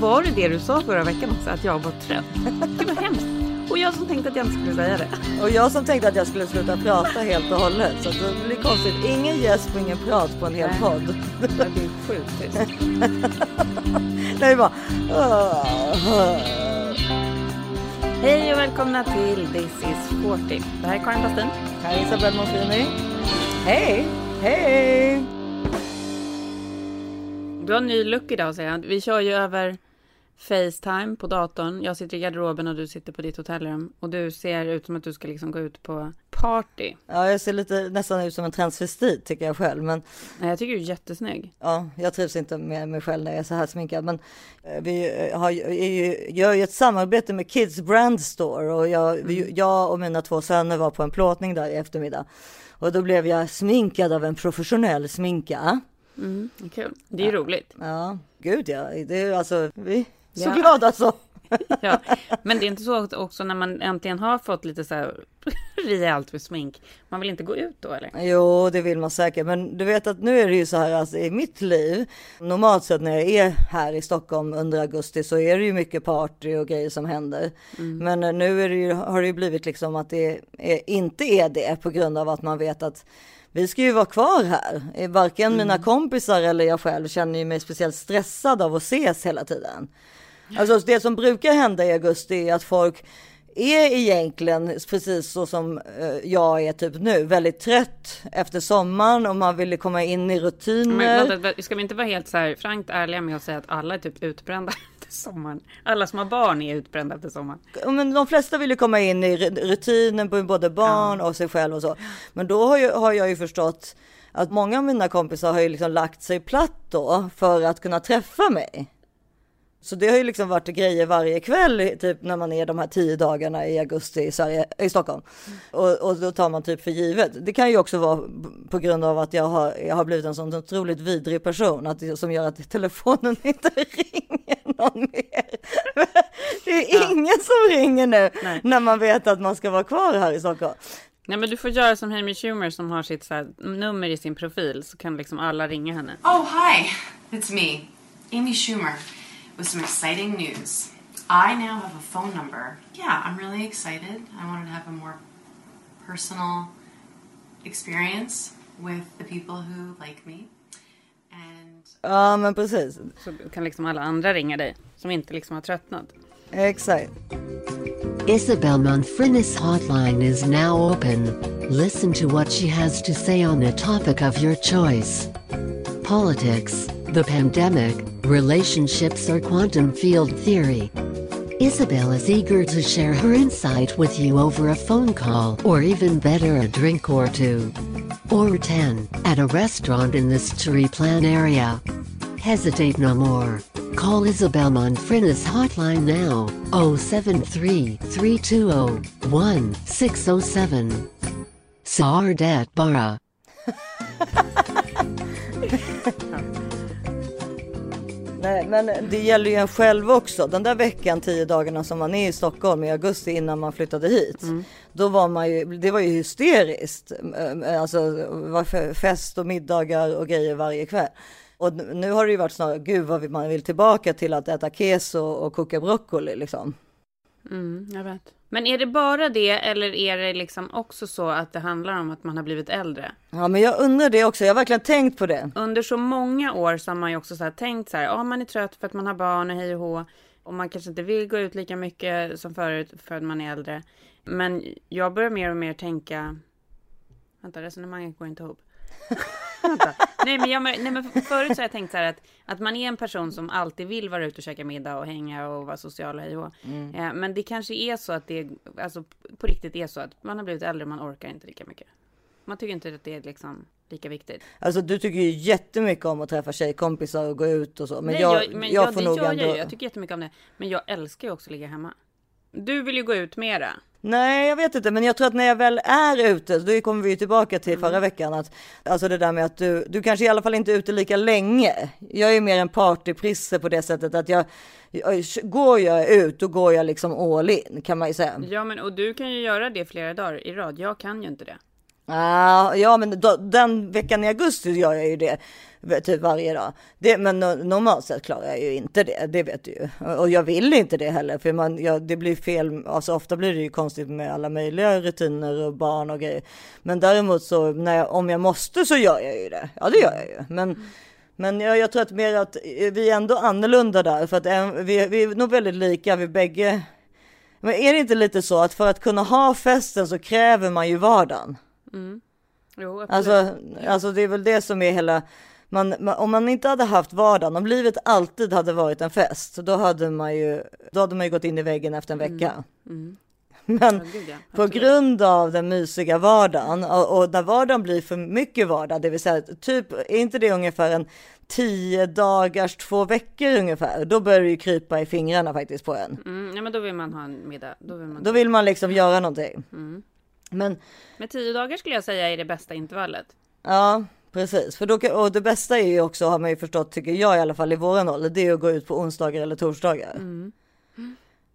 var det det du sa förra veckan också, att jag var trött. Det var hemskt. Och jag som tänkte att jag inte skulle säga det. Och jag som tänkte att jag skulle sluta prata helt och hållet. Så det blir konstigt. Ingen gäsp och ingen prat på en hel Nej. podd. Det blir sjukt. Det är bara... Hej och välkomna till This is 40. Det här är Karin Bastin. Här är Isabelle Monfrini. Hej! Hej! Du har en ny look idag säger jag. Vi kör ju över Facetime på datorn. Jag sitter i garderoben och du sitter på ditt hotellrum. Och du ser ut som att du ska liksom gå ut på party. Ja, jag ser lite nästan ut som en transvestit tycker jag själv. Men Nej, jag tycker du är jättesnygg. ja, jag trivs inte med mig själv när jag är så här sminkad. Men eh, vi eh, har, ju- gör ju ett samarbete med Kids Brand Store. Och jag, vi, jag och mina två söner var på en plåtning där i eftermiddag. Och då blev jag sminkad av en professionell sminka. Mm, kul. Det är ju roligt. Ja, gud ja. Det är alltså, vi så Ja. glada alltså. Ja. Men det är inte så att också när man äntligen har fått lite så här rejält med smink. Man vill inte gå ut då eller? Jo, det vill man säkert. Men du vet att nu är det ju så här alltså, i mitt liv. Normalt sett när jag är här i Stockholm under augusti så är det ju mycket party och grejer som händer. Men eh, nu det ju, har det ju blivit liksom att det är, inte är det på grund av att man vet att vi ska ju vara kvar här. Eh, Varken mina kompisar eller jag själv känner ju mig speciellt stressad av att ses hela tiden. Alltså det som brukar hända i augusti är att folk är egentligen precis så som eh, jag är typ nu, väldigt trött efter sommaren och man vill komma in i rutiner. Men, vänta, ska vi inte vara helt så här frankt ärliga med att säga att alla är typ utbrända efter sommaren? Alla som har barn är utbrända efter sommaren. Men de flesta vill ju komma in i ru- rutinen på både barn och sig själv och så. Men då har, ju, har jag ju förstått att många av mina kompisar har ju liksom lagt sig platt då för att kunna träffa mig. Så det har ju liksom varit grejer varje kväll, typ när man är de här tio dagarna i augusti i, Sverige, i Stockholm. Och, och då tar man typ för givet. Det kan ju också vara på grund av att jag har, jag har blivit en sån otroligt vidrig person att, som gör att telefonen inte ringer någon mer. Det är Ja. ingen som ringer nu Nej. när man vet att man ska vara kvar här i Stockholm. Nej men du får göra som Amy Schumer som har sitt så här, nummer i sin profil så kan liksom alla ringa henne. Oh, hi. It's me, Amy Schumer, with some exciting news. I now have a phone number. Yeah, I'm really excited. I wanted to have a more personal experience with the people who like me. And Ja, men precis. Så kan liksom alla andra ringa dig som inte liksom har tröttnat. Exakt. Isabel Monfrinis hotline is now open. Listen to what she has to say on a topic of your choice. Politics, the pandemic, relationships or quantum field theory. Isabel is eager to share her insight with you over a phone call or even better a drink or two. Or 10, at a restaurant in this Plan area. Hesitate no more. Call Isabel Monfrinis hotline now 073 320 1607. Nej, men det gäller ju en själv också. Den där veckan, tio dagarna som man är i Stockholm i augusti innan man flyttade hit. Då var man ju, det var ju hysteriskt. Alltså var fe- fest och middagar och grejer varje kväll. Och nu har det ju varit snarare, gud vad man vill tillbaka till att äta keso och koka broccoli liksom. Mm, jag vet. Men är det bara det eller är det liksom också så att det handlar om att man har blivit äldre? Ja, men jag undrar det också. Jag har verkligen tänkt på det. Under så många år så har man ju också så här tänkt så här, ja man är trött för att man har barn och hej och hå. Och man kanske inte vill gå ut lika mycket som förut för att man är äldre. Men jag börjar mer och mer tänka, vänta resonemanget går inte ihop. Nej men, jag, nej men förut så har jag tänkt så här att, att man är en person som alltid vill vara ute och käka middag och hänga och vara social och och hå. eh, Men det kanske är så att det, alltså på riktigt är så att man har blivit äldre och man orkar inte lika mycket. Man tycker inte att det är liksom lika viktigt. Alltså du tycker ju jättemycket om att träffa tjejkompisar och gå ut och så. Men Nej, jag, men jag ja, får nog ändå... jag. Jag tycker jättemycket om det. Men jag älskar ju också att ligga hemma. Du vill ju gå ut mera. Nej, jag vet inte, men jag tror att när jag väl är ute, då kommer vi ju tillbaka till förra veckan, att alltså det där med att du, du kanske i alla fall inte är ute lika länge. Jag är mer en partyprisse på det sättet att jag, jag går jag ut, då går jag liksom all in kan man ju säga. Ja, men och du kan ju göra det flera dagar i rad. Jag kan ju inte det. Ah, ja, men då, den veckan i augusti gör jag ju det typ varje dag. Det, men normalt sett klarar jag ju inte det, det vet du ju. Och jag vill inte det heller, för man, ja, det blir fel. Alltså ofta blir det ju konstigt med alla möjliga rutiner och barn och grejer. Men däremot så när jag, om jag måste så gör jag ju det. Ja, det gör jag ju. Men mm. Men jag, jag, tror att mer att eh, vi är ändå annorlunda där för att vi, vi är nog väldigt lika vi bägge. Men är det inte lite så att för att kunna ha festen så kräver man ju vardagen? Mm. Jo, alltså, alltså det är väl det som är hela, man, om man inte hade haft vardagen, om livet alltid hade varit en fest, då hade man ju, då hade man ju gått in i väggen efter en vecka. Mm. Mm. Men ja, ja, på grund av den mysiga vardagen och, och när vardagen blir för mycket vardag, det vill säga typ, är inte det ungefär en tio dagars, två veckor ungefär, då börjar det ju krypa i fingrarna faktiskt på en. Mm, ja, men då vill man ha en middag. Då vill man, då vill man liksom göra någonting. Mm. Men med tio dagar skulle jag säga är det bästa intervallet. Ja, precis. För då, och det bästa är ju också, har man ju förstått, tycker jag i alla fall i våran ålder, det är att gå ut på onsdagar eller torsdagar. Mm.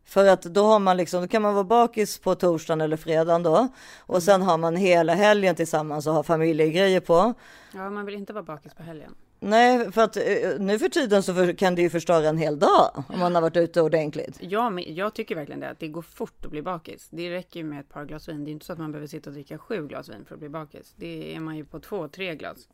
För att då har man liksom, då kan man vara bakis på torsdagen eller fredagen då. Och mm. sen har man hela helgen tillsammans och har familjegrejer på. Ja, man vill inte vara bakis på helgen. Nej, för att eh, nu för tiden så kan det ju förstöra en hel dag om man har varit ute ordentligt. Ja, men jag tycker verkligen det, att det går fort att bli bakis. Det räcker ju med ett par glas vin. Det är inte så att man behöver sitta och dricka sju glas vin för att bli bakis. Det är man ju på två, tre glas.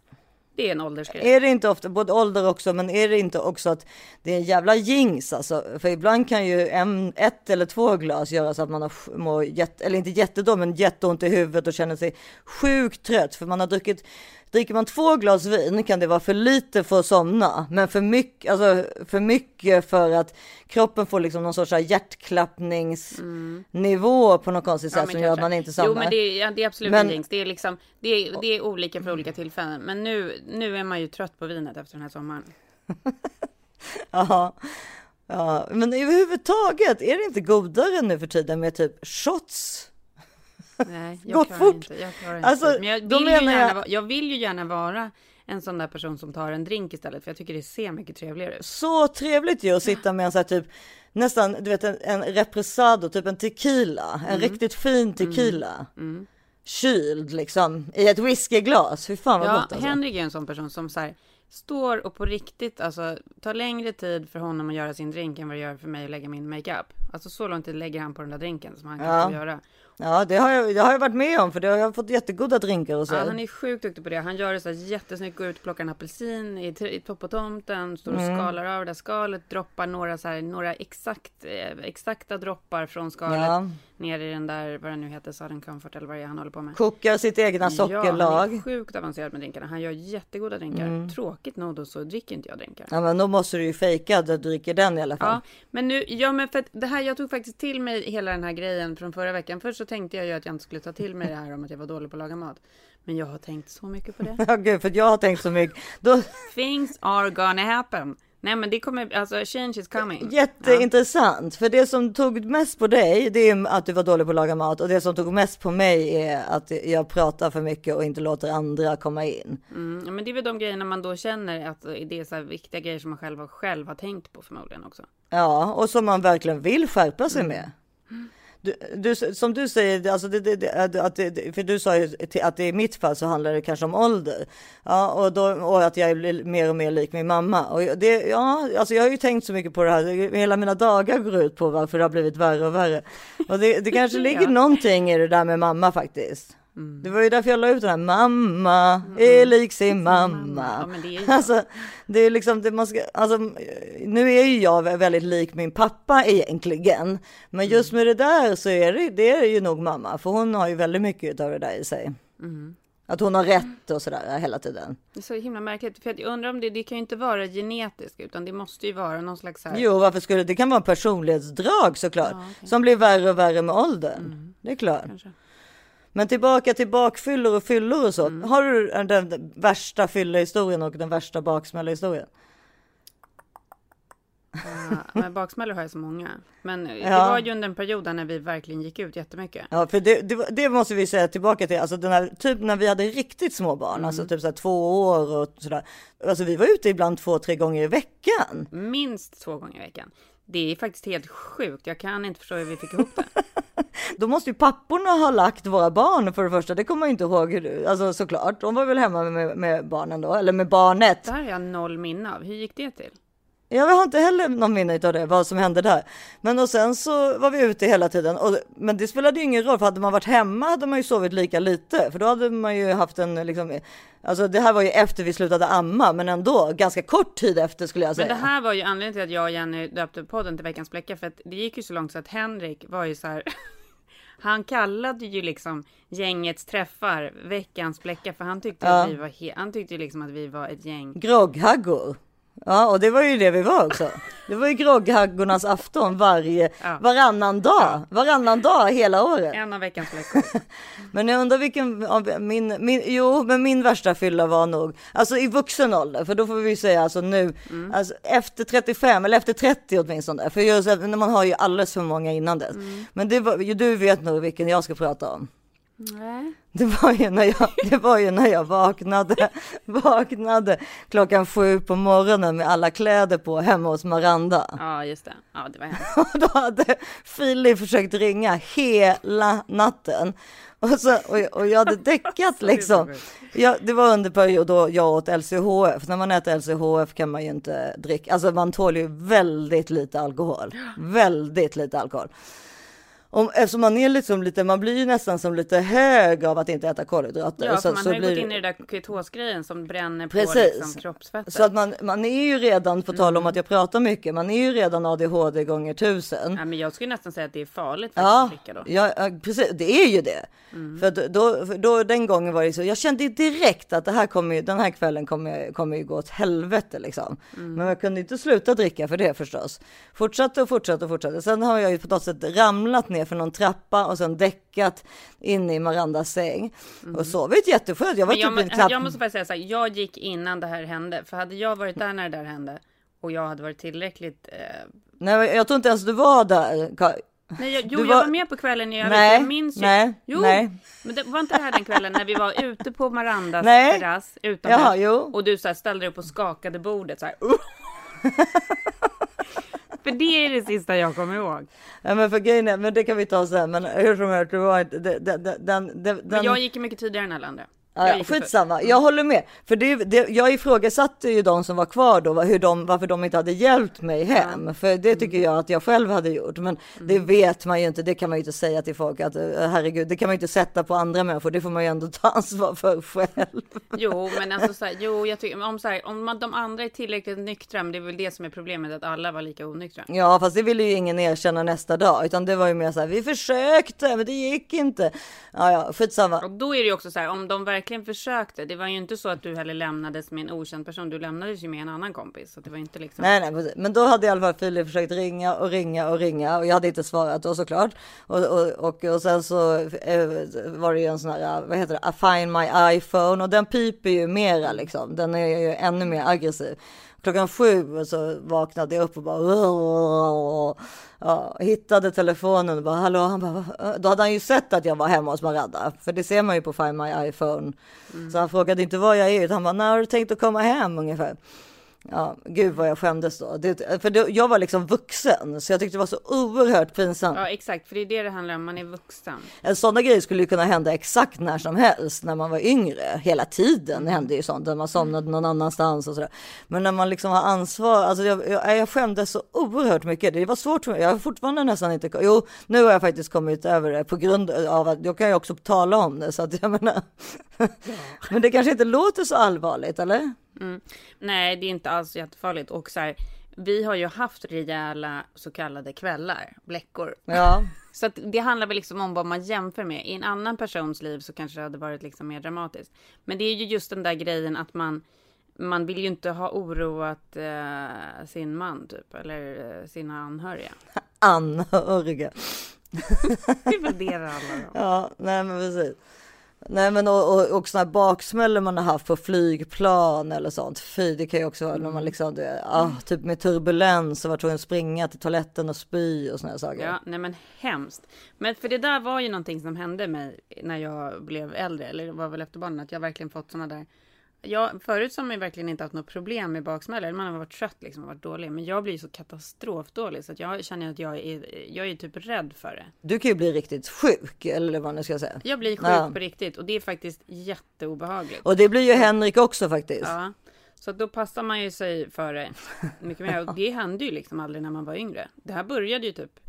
Det är en åldersgrej. Är det inte ofta, både ålder också, men är det inte också att det är en jävla jinx alltså? För ibland kan ju en, ett eller två glas göra så att man har, mår jätte, eller inte jättedåligt, men jätteont i huvudet och känner sig sjukt trött för man har druckit Dricker man två glas vin kan det vara för lite för att somna, men för mycket, alltså för mycket för att kroppen får liksom någon sorts hjärtklappningsnivå mm. på något konstigt sätt ja, som gör att man inte somnar. Jo, men det är, ja, det är absolut men, en Det är liksom, det är, det är olika för olika tillfällen. Men nu, nu är man ju trött på vinet efter den här sommaren. ja. Ja, men överhuvudtaget är det inte godare nu för tiden med typ shots Nej, jag Gått fort. Inte, jag klarar inte. Alltså, Men jag vill, ju gärna, jag... jag vill ju gärna vara en sån där person som tar en drink istället, för jag tycker det ser mycket trevligare ut. Så trevligt ju att sitta med en sån här typ nästan, du vet en, en represado, typ en tequila, en mm. riktigt fin tequila. Mm. Mm. Kyld liksom i ett whiskyglas. Fy fan vad ja, gott alltså. Henrik är en sån person som så här, står och på riktigt alltså tar längre tid för honom att göra sin drink än vad det gör för mig att lägga min makeup. Alltså så lång tid lägger han på den där drinken som han kan ja. göra. Ja, det har, jag, det har jag varit med om för det har jag fått jättegoda drinkar och så. Ja, han är sjukt duktig på det. Han gör det så här jättesnyggt, går ut och plockar en apelsin i, i på tomten, står och mm. skalar av det där skalet, droppar några så här, några exakt, eh, exakta droppar från skalet ja. Ner i den där, vad den nu heter, Southern Comfort eller vad det är han håller på med. Kokar sitt egna sockerlag. Ja, han är sjukt avancerad med drinkarna. Han gör jättegoda drinkar. Mm. Tråkigt nog då så dricker inte jag drinkar. Ja, men då måste du ju fejka att du dricker den i alla fall. Ja, men nu, ja men för att det här, jag tog faktiskt till mig hela den här grejen från förra veckan. Först så tänkte jag ju att jag inte skulle ta till mig det här om att jag var dålig på att laga mat. Men jag har tänkt så mycket på det. Ja, gud, för jag har tänkt så mycket. Då... Things are gonna happen. Nej, men det kommer, alltså change is coming. Jätteintressant, ja. för det som tog mest på dig, det är att du var dålig på att laga mat och det som tog mest på mig är att jag pratar för mycket och inte låter andra komma in. Mm, men det är väl de grejerna man då känner att det är så här viktiga grejer som man själv, själv har tänkt på förmodligen också. Ja, och som man verkligen vill skärpa sig mm. med. Du, du, som du säger, alltså det, det, att det, för du sa ju att det i mitt fall så handlar det kanske om ålder. Ja, och, då, och att jag blir mer och mer lik min mamma. Och det, ja, alltså jag har ju tänkt så mycket på det här. Hela mina dagar går ut på varför det har blivit värre och värre. Och det, det kanske ligger ja. någonting i det där med mamma faktiskt. Mm. Det var ju därför jag la ut den här mamma mm. är lik sin mamma. Ja, det är alltså, det är liksom det man ska, alltså, nu är ju jag väldigt lik min pappa egentligen. Men mm. just med det där så är det, det är ju nog mamma, för hon har ju väldigt mycket av det där i sig. Mm. Att hon har rätt och sådär hela tiden. Det är så himla märkligt. För jag undrar om det, det kan ju inte vara genetiskt, utan det måste ju vara någon slags här... Jo, varför skulle det? kan vara personlighetsdrag såklart. Ja, okay. Som blir värre och värre med åldern. Mm. Det är klart. Kanske. Men tillbaka till bakfyllor och fyllor och så. Mm. Har du den värsta fyllehistorien och den värsta baksmällehistorien? Uh, men baksmällor har jag så många. Men ja. det var ju under en period när vi verkligen gick ut jättemycket. Ja, för det, det, det, måste vi säga tillbaka till. Alltså den här, typ när vi hade riktigt små barn, mm. alltså typ så här två år och sådär. Alltså vi var ute ibland två, tre gånger i veckan. Minst två gånger i veckan. Det är faktiskt helt sjukt. Jag kan inte förstå hur vi fick ihop det. Då måste ju papporna ha lagt våra barn för det första. Det kommer jag inte ihåg. Alltså såklart, de var väl hemma med, med barnen då, eller med barnet. Det här har jag noll minne av. Hur gick det till? Jag har inte heller någon minne av det, vad som hände där. Men och sen så var vi ute hela tiden. Och, men det spelade ju ingen roll, för hade man varit hemma hade man ju sovit lika lite. För då hade man ju haft en, liksom, alltså det här var ju efter vi slutade amma, men ändå ganska kort tid efter skulle jag Men säga. det här var ju anledningen till att jag och Jenny döpte podden till Veckans Bläckar. För att det gick ju så långt så att Henrik var ju så här. Han kallade ju liksom gängets träffar Veckans Bläckar. För han tyckte, Ja. att vi var han tyckte liksom att vi var ett gäng. Grogghaggor. Ja, och det var ju det vi var också. Det var ju grogghaggornas afton varje, Ja. varannan dag, varannan dag hela året. En av Veckans Bläckor. Men jag undrar vilken av min, min, jo, men min värsta fylla var nog, alltså i vuxen ålder, för då får vi säga alltså nu, Mm. alltså efter 35 eller efter 30 åtminstone, för när man har ju alldeles för många innan dess. Mm. Men det var, ju du vet nog vilken jag ska prata om. Nej. Det var ju när jag, det var ju när jag vaknade, vaknade klockan sju på morgonen med alla kläder på hemma hos Maranda. Ja, just det. Ja, det var hemskt. Och då hade Filip försökt ringa hela natten. Och, så, och, och jag hade däckat liksom. Ja, det var under period då jag åt LCHF. När man äter LCHF kan man ju inte dricka. Alltså man tål ju väldigt lite alkohol. Väldigt lite alkohol. Om, eftersom man är liksom lite, man blir ju nästan som lite hög av att inte äta kolhydrater. Ja, för så, man så har ju blir gått in i det där ketosgrejen som bränner på Precis. liksom, kroppsfettet. Så att man, man är ju redan, på tal om Mm. att jag pratar mycket, man är ju redan ADHD gånger tusen. Ja, men jag skulle nästan säga att det är farligt faktiskt Ja, att då. ja, precis. Det är ju det. Mm. För då, för då, den gången var det så. Jag kände direkt att det här kommer, den här kvällen kommer, kommer ju gå åt helvete liksom. Mm. Men jag kunde inte sluta dricka för det förstås. Fortsatte och fortsatte och fortsatte. Sen har jag ju på något sätt ramlat ner för någon trappa och sen däckat in i Marandas säng och sovit jätteskönt. Jag var Mm. Men jag, typ en knapp... jag måste bara säga så här, jag gick innan det här hände. För hade jag varit där när det där hände och jag hade varit tillräckligt... Eh... Nej, jag tror inte ens du var där. Nej, jag, jo, Du jag var- var med på kvällen i övrigt. Nej, jag minns ju. nej, jo, nej. men det var inte det här den kvällen när vi var ute på Marandas Nej. terrass utomhus. Jaha. Och du så här, ställde dig upp och skakade bordet så här. För det är det sista jag kommer ihåg. Ja, men för grejen men det kan vi ta sen. Men hur som helst, det var inte, det, det, det, den, det, Men den, jag gick mycket tidigare än alla andra. Ja, ja, skitsamma, jag håller med. För det, det, jag ifrågasatte ju de som var kvar då, hur de, varför de inte hade hjälpt mig hem. För det tycker Mm. jag att jag själv hade gjort. Men det vet man ju inte, det kan man ju inte säga till folk att herregud, det kan man ju inte sätta på andra människor. Det får man ju ändå ta ansvar för själv. Jo, men alltså så här, jo, jag tycker om så här, om man, de andra är tillräckligt nyktra, men det är väl det som är problemet, att alla var lika onyktra. Ja, fast det ville ju ingen erkänna nästa dag, utan det var ju mer så här, vi försökte, men det gick inte. Ja, ja, skitsamma. Och då är det ju också så här, om de verkligen försökte, det var ju inte så att du heller lämnades med en okänd person, du lämnades ju med en annan kompis, så det var inte liksom. Nej, nej, precis. men då hade i alla fall Filip försökt ringa och ringa och ringa och jag hade inte svarat då såklart. Och, och, och, och sen så eh, var det ju en sån här, eh, vad heter det, I find my iPhone och den piper ju mera liksom. Den är ju ännu mer aggressiv. Klockan sju så vaknade jag upp och bara ja, hittade telefonen och bara hallå, han bara, då hade han ju sett att jag var hemma hos Maradda, för det ser man ju på Find My iPhone. Så han frågade inte var jag är, utan han bara, när har du tänkt att komma hem? ungefär? Ja, gud vad jag skämdes då. Det, för det, jag var liksom vuxen, så jag tyckte det var så oerhört pinsamt. Ja, exakt, för det är det det handlar om, man är vuxen. En sådana grejer skulle ju kunna hända exakt när som helst när man var yngre. Hela tiden hände ju sånt, när man somnade någon annanstans och sådär. Men när man liksom har ansvar, alltså jag, jag, jag skämdes så oerhört mycket. Det var svårt för mig. Jag har fortfarande nästan inte, jo, nu har jag faktiskt kommit över det på grund av att jag kan ju också tala om det, så att jag menar. Men det kanske inte låter så allvarligt, eller? Mm. Nej, det är inte alls jättefarligt. Och så här, vi har ju haft rejäla så kallade kvällar, bläckor. Ja. Så att det handlar väl liksom om vad man jämför med. I en annan persons liv så kanske det hade varit liksom mer dramatiskt. Men det är ju just den där grejen att man man vill ju inte ha oroat eh, sin man typ eller eh, sina anhöriga. Anhöriga. Det är väl det det handlar om. Ja, nej men precis. Nej men och, och, och sådana här baksmällor man har haft på flygplan eller sånt. Fy, det kan ju också vara när man liksom, det, ah, typ med turbulens och var tvungen att springa till toaletten och spy och sådana saker. Ja, nej men hemskt. Men för det där var ju någonting som hände mig när jag blev äldre, eller det var väl efter barnen, att jag verkligen fått sådana där jag, förut så har man ju verkligen inte haft något problem med baksmälla. Man har varit trött liksom och varit dålig. Men jag blir så katastrofdålig så att jag känner att jag är, jag är typ rädd för det. Du kan ju bli riktigt sjuk eller vad man ska säga. Jag blir sjuk Ja. på riktigt och det är faktiskt jätteobehagligt. Och det blir ju Henrik också faktiskt. Ja, så då passar man ju sig för det mycket mer. Och det hände ju liksom aldrig när man var yngre. Det här började ju typ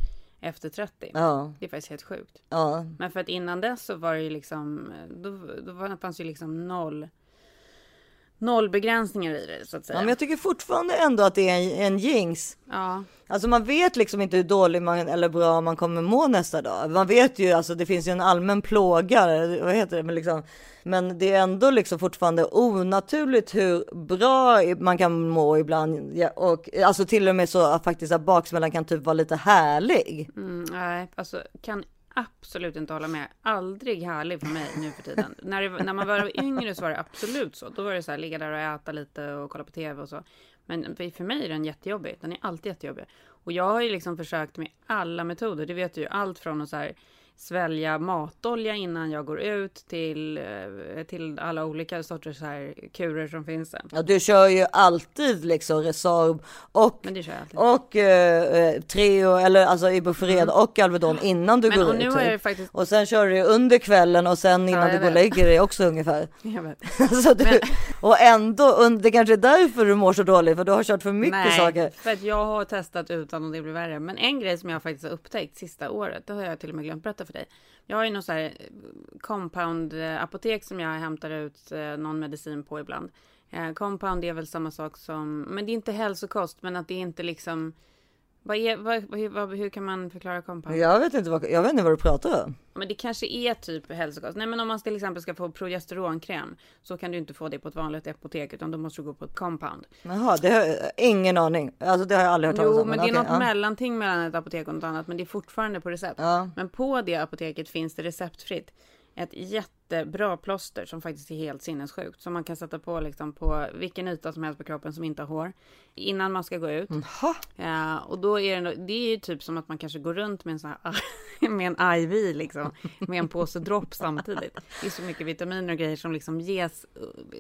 efter 30. Ja, Det är faktiskt helt sjukt. ja. Men för att innan dess så var det ju liksom, då, då fanns ju liksom noll, noll begränsningar i det så att ja säga. men jag tycker fortfarande ändå att det är en, en jinx. Ja, Alltså man vet liksom inte hur dålig man eller bra man kommer må nästa dag. Man vet ju, alltså det finns ju en allmän plåga, vad heter det, men liksom, men det är ändå liksom fortfarande onaturligt hur bra man kan må ibland. Ja, och alltså till och med så att faktiskt att baksmällan kan typ vara lite härlig. mm, nej, alltså kan absolut inte hålla med. Aldrig härlig för mig nu för tiden. när, det, när man var yngre så var det absolut så. Då var det så här, ligga där och äta lite och kolla på tv och så. Men för, mig är den jättejobbig. Den är alltid jättejobbig. Och jag har ju liksom försökt med alla metoder. Det vet du ju. Allt från att så här, svälja matolja innan jag går ut till, eh, till alla olika sorters här kurer som finns. Sen. Ja, du kör ju alltid liksom Resorb och Men och eh, eh, Treo eller alltså Ibuprofen och Alvedon innan du Mm. Men går och nu ut. jag typ. faktiskt... Och sen kör du under kvällen och sen innan Ja, du går och lägger dig också ungefär. Så du, och ändå, det kanske är därför du mår så dåligt för du har kört för mycket Nej, saker. för att jag har testat utan och det blir värre. Men en grej som jag faktiskt har upptäckt sista året, det har jag till och med glömt berätta för dig. Jag har ju något så här eh, compound apotek som jag hämtar ut eh, någon medicin på ibland. Eh, compound är väl samma sak som, men det är inte hälsokost, men att det är inte liksom vad är, vad, vad, hur kan man förklara compound? Jag vet inte vad, jag vet inte vad du pratar om. Men det kanske är typ hälsokost. Nej men om man till exempel ska få progesteronkräm så kan du inte få det på ett vanligt apotek utan då måste du gå på ett compound. Jaha, det har jag ingen aning. Alltså det har jag aldrig hört talas Jo, om. men det är något ja. mellanting mellan ett apotek och något annat, men det är fortfarande på recept. Ja. Men på det apoteket finns det receptfritt ett jättebra plåster som faktiskt är helt sinnessjukt. Som man kan sätta på liksom på vilken yta som helst på kroppen som inte har hår. Innan man ska gå ut. Jaha. Ja, och då är det, det är ju typ som att man kanske går runt med en sån här, med en IV liksom. Med en påse dropp samtidigt. Det är så mycket vitaminer och grejer som liksom ges,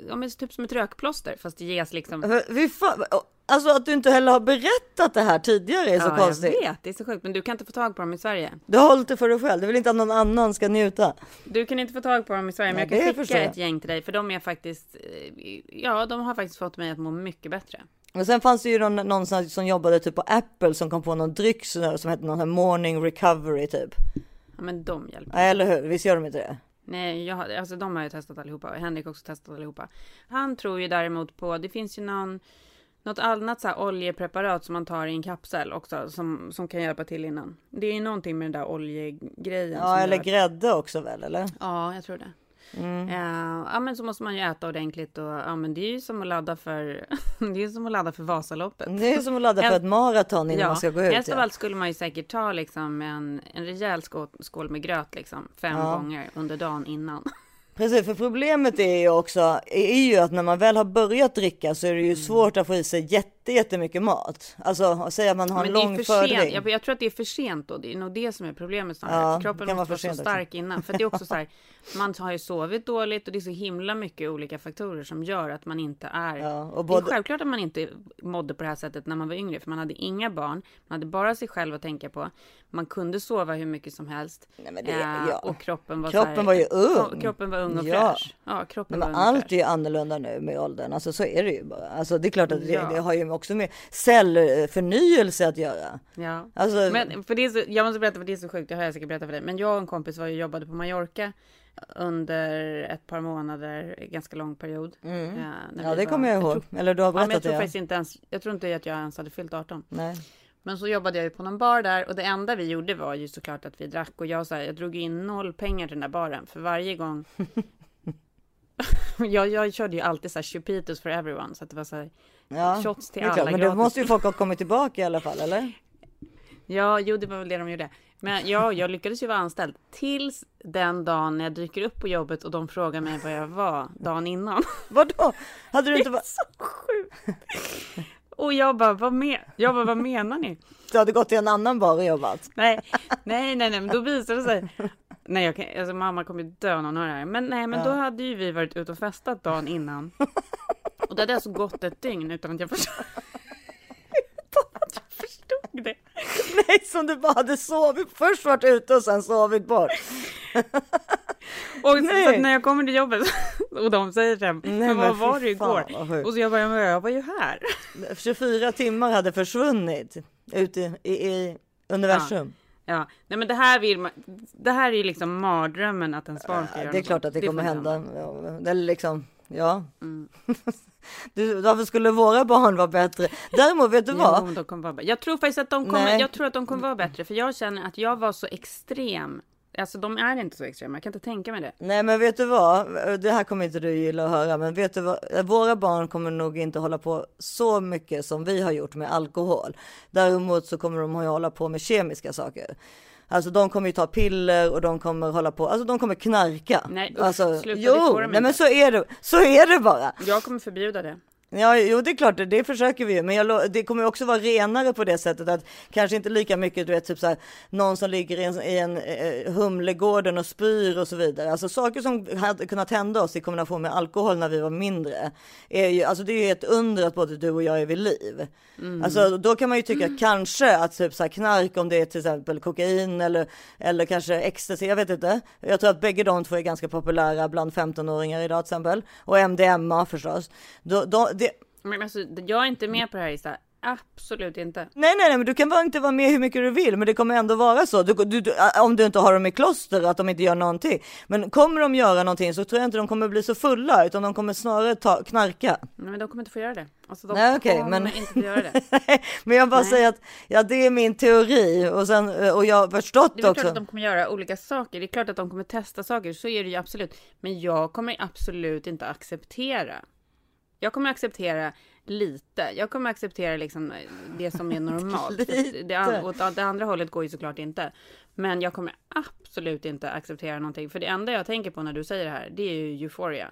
ja men typ som ett rökplåster. Fast det ges liksom Fy fan. Alltså att du inte heller har berättat det här tidigare är så ja, konstigt. jag vet, det är så sjukt. Men du kan inte få tag på dem i Sverige. Du har hållit det för dig själv. Du vill inte att någon annan ska njuta. Du kan inte få tag på dem i Sverige, men Nej, jag kan skicka jag. ett gäng till dig. För de är faktiskt, eh, ja, de har faktiskt fått mig att må mycket bättre. Och sen fanns det ju någon, någon som jobbade typ på Apple som kom på någon dryck som hette någon här morning recovery typ. Ja, men de hjälper. Nej, eller hur? Visst gör de inte det? Nej, jag, alltså de har ju testat allihopa. Henrik har också testat allihopa. Han tror ju däremot på, det finns ju någon, något annat så här oljepreparat som man tar i en kapsel också, som, som kan hjälpa till innan. Det är ju någonting med den där oljegrejen. Ja, eller gör- grädde också väl, eller? Ja, jag tror det. Mm. Ja, ja, men så måste man ju äta ordentligt och ja, men det är ju som att ladda för, det är som att ladda för Vasaloppet. Det är som att ladda för ett maraton innan man ska gå ut. helst av Ja. allt skulle man ju säkert ta liksom en, en rejäl skål, skål med gröt liksom fem Ja. gånger under dagen innan. Precis, för problemet är ju också är ju att när man väl har börjat dricka så är det ju Mm. svårt att få i sig jätte, jättemycket mat. Alltså säga att man har en Men är lång för sent. fördrink. Jag, jag tror att det är för sent då. Det är nog det som är problemet snarare. Ja, Kroppen måste för vara så sent också. stark innan. För det är också så här, man har ju sovit dåligt och det är så himla mycket olika faktorer som gör att man inte är. Ja, och Det är både- självklart att man inte mådde på det här sättet när man var yngre, för man hade inga barn, man hade bara sig själv att tänka på. Man kunde sova hur mycket som helst. Nej, det- Eh, ja. Och kroppen var Kroppen här, var ju ung. Kroppen var ung och Ja. fräsch. Ja, kroppen Men var allt fräsch. är ju annorlunda nu med åldern, alltså så är det ju bara. Alltså det är klart att det, det har ju också med cellförnyelse att göra. Ja. Alltså, Men för det är så, jag måste berätta för det är så sjukt, det har jag säkert berättat för dig. Men jag och en kompis var ju jobbade på Mallorca under ett par månader, ganska lång period. Eh, Mm. ja vi det kommer jag ihåg. tror- Eller du har Ja, men jag berättat tror det. faktiskt inte ens, jag tror inte att jag ens hade fyllt 18. Nej. Men så jobbade jag ju på någon bar där och det enda vi gjorde var ju såklart att vi drack och jag, så här, jag drog in noll pengar till den där baren för varje gång. jag, jag körde ju alltid så här chupitos for everyone så att det var så här Ja, shots till alla klart. Men då måste ju folk ha kommit tillbaka i alla fall, eller? Ja, jo, det var väl det de gjorde. Men ja, jag lyckades ju vara anställd tills den dagen när jag dyker upp på jobbet och de frågar mig vad jag var dagen innan. Vadå? Hade du inte va- Så sjukt! Och jag bara, vad, men? jag bara, vad menar ni? du hade gått till en annan bar och jobbat? Nej, nej, nej, nej, men då visade det sig. Nej, jag kan, alltså mamma kommer ju dö när hon hör det här. Men nej, men Ja. då hade ju vi varit ute och festat dagen innan. Och det hade alltså gått ett dygn utan att jag förstod. att jag förstod det. Nej, som du bara hade sovit. Först varit ute och sen sovit bort. Och så, så när jag kommer till jobbet och de säger mig, Nej, men vad var det igår? fan. Och så jag bara, men jag var ju här. 24 timmar hade försvunnit ute i, i, i universum. Ja, nej men det här vill man, det här är ju liksom mardrömmen att ens barn ska göra det är något klart att det, kommer får inte hända. Ja, Eller liksom, ja. Mm. du, varför skulle våra barn vara bättre? Däremot, vet du vad? Jo, de kommer vara bä- jag tror faktiskt att de kommer, Nej. jag tror att de kommer vara bättre, för jag känner att jag var så extrem. Alltså de är inte så extrema, jag kan inte tänka mig det. Nej men vet du vad, det här kommer inte du gilla att höra, men vet du vad, våra barn kommer nog inte hålla på så mycket som vi har gjort med alkohol. Däremot så kommer de att hålla på med kemiska saker. Alltså de kommer ju ta piller och de kommer hålla på, alltså de kommer knarka. Nej, usch, alltså, sluta, det jo, nej men så är det, så är det bara. Jag kommer förbjuda det. Ja, jo, det är klart, det, det försöker vi ju, men jag, det kommer också vara renare på det sättet att kanske inte lika mycket, du vet, typ så här, någon som ligger i en, i en eh, Humlegården och spyr och så vidare. Alltså saker som hade kunnat hända oss i kombination med alkohol när vi var mindre, är ju, alltså det är ju ett under att både du och jag är vid liv. Alltså då kan man ju tycka kanske att typ så här knark, om det är till exempel kokain eller, eller kanske ecstasy, jag vet inte. Jag tror att bägge de två är ganska populära bland 15-åringar idag till exempel. Och MDMA förstås. Då, då, Men alltså, jag är inte med på det här Issa. Absolut inte. Nej, nej, nej, men du kan bara inte vara med hur mycket du vill, men det kommer ändå vara så. Du, du, du, om du inte har dem i kloster, att de inte gör någonting. Men kommer de göra någonting så tror jag inte de kommer bli så fulla, utan de kommer snarare ta, knarka. Nej, men de kommer inte få göra det. Alltså, de Nej, okej, kommer men- inte få göra det. men jag bara Nej. säger att ja, det är min teori och sen och jag har förstått Det är också. klart att de kommer göra olika saker. Det är klart att de kommer testa saker. Så är det ju absolut. Men jag kommer absolut inte acceptera. Jag kommer acceptera lite. Jag kommer acceptera liksom det som är normalt. Det, åt det andra hållet går ju såklart inte. Men jag kommer absolut inte acceptera någonting. För det enda jag tänker på när du säger det här, det är ju euphoria.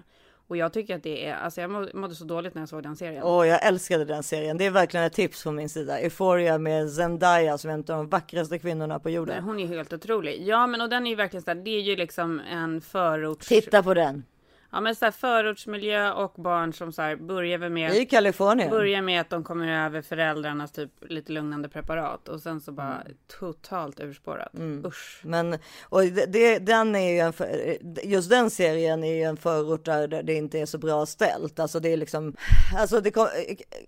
Och jag tycker att det är, alltså jag må- mådde så dåligt när jag såg den serien. Åh, jag älskade den serien. Det är verkligen ett tips från min sida. Euphoria med Zendaya som är en av de vackraste kvinnorna på Nej, jorden. Hon är helt otrolig. Ja, men och den är ju verkligen så här, det är ju liksom en förorts... Titta på den. Ja, men så här förortsmiljö och barn som så här börjar väl med... I Kalifornien. Börjar med att de kommer över föräldrarnas typ lite lugnande preparat och sen så bara Mm. totalt urspårat. Usch. Men och det, den är ju en, för- just den serien är ju en förort där det inte är så bra ställt. Alltså det är liksom, alltså det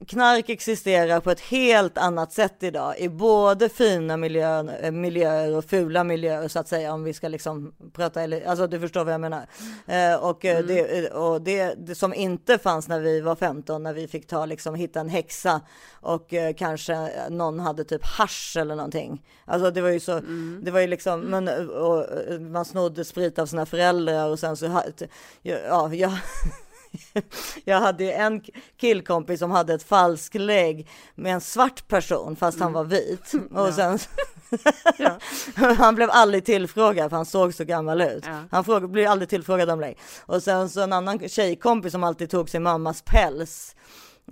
knark existerar på ett helt annat sätt idag i både fina miljöer, miljöer och fula miljöer så att säga om vi ska liksom prata, eller, alltså du förstår vad jag menar. Eh, och eh, det, och det, det som inte fanns när vi var 15, när vi fick ta liksom hitta en häxa och eh, kanske någon hade typ hasch eller någonting. Alltså det var ju så, det var ju liksom, men och, och, man snodde sprit av sina föräldrar och sen så, t- ja, jag, hade ju en killkompis som hade ett falsklägg med en svart person fast han var vit. Och sen, Ja. han blev aldrig tillfrågad för han såg så gammal ut. Ja. Han fråg, blev aldrig tillfrågad om lägg. Och sen så en annan tjejkompis som alltid tog sin mammas päls.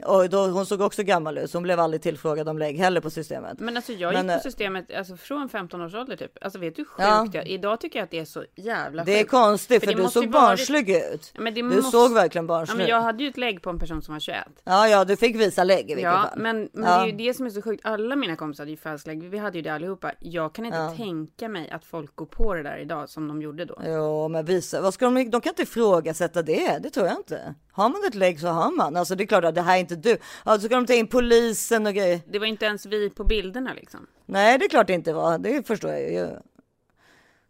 Och då, hon såg också gammal ut, så hon blev aldrig tillfrågad om lägg heller på systemet. Men alltså jag Men, gick eh, på systemet alltså från 15 års ålder typ. Alltså vet du hur sjukt Ja. jag, idag tycker jag att det är så jävla Det är sjukt. konstigt För för, du såg ju varit- barnslig ut. Ja, men det Du måste- såg verkligen Ja, barnslig men ut. jag hade ju ett lägg på en person som var 21. Ja, ja, du fick visa lägg i vilket Ja, fall. men, men Ja. det är ju det som är så sjukt. Alla mina kompisar hade ju falsklägg. Vi hade ju det allihopa. Jag kan inte Ja. tänka mig att folk går på det där idag som de gjorde då. Jo, men visa, vad ska de, de kan inte ifrågasätta det, det tror jag inte. Har man ett lägg så har man. Alltså det är klart att det här är inte du. Alltså ska de ta in polisen och grejer. Det var inte ens vi på bilderna liksom. Nej, det är klart det inte var. Det förstår jag ju.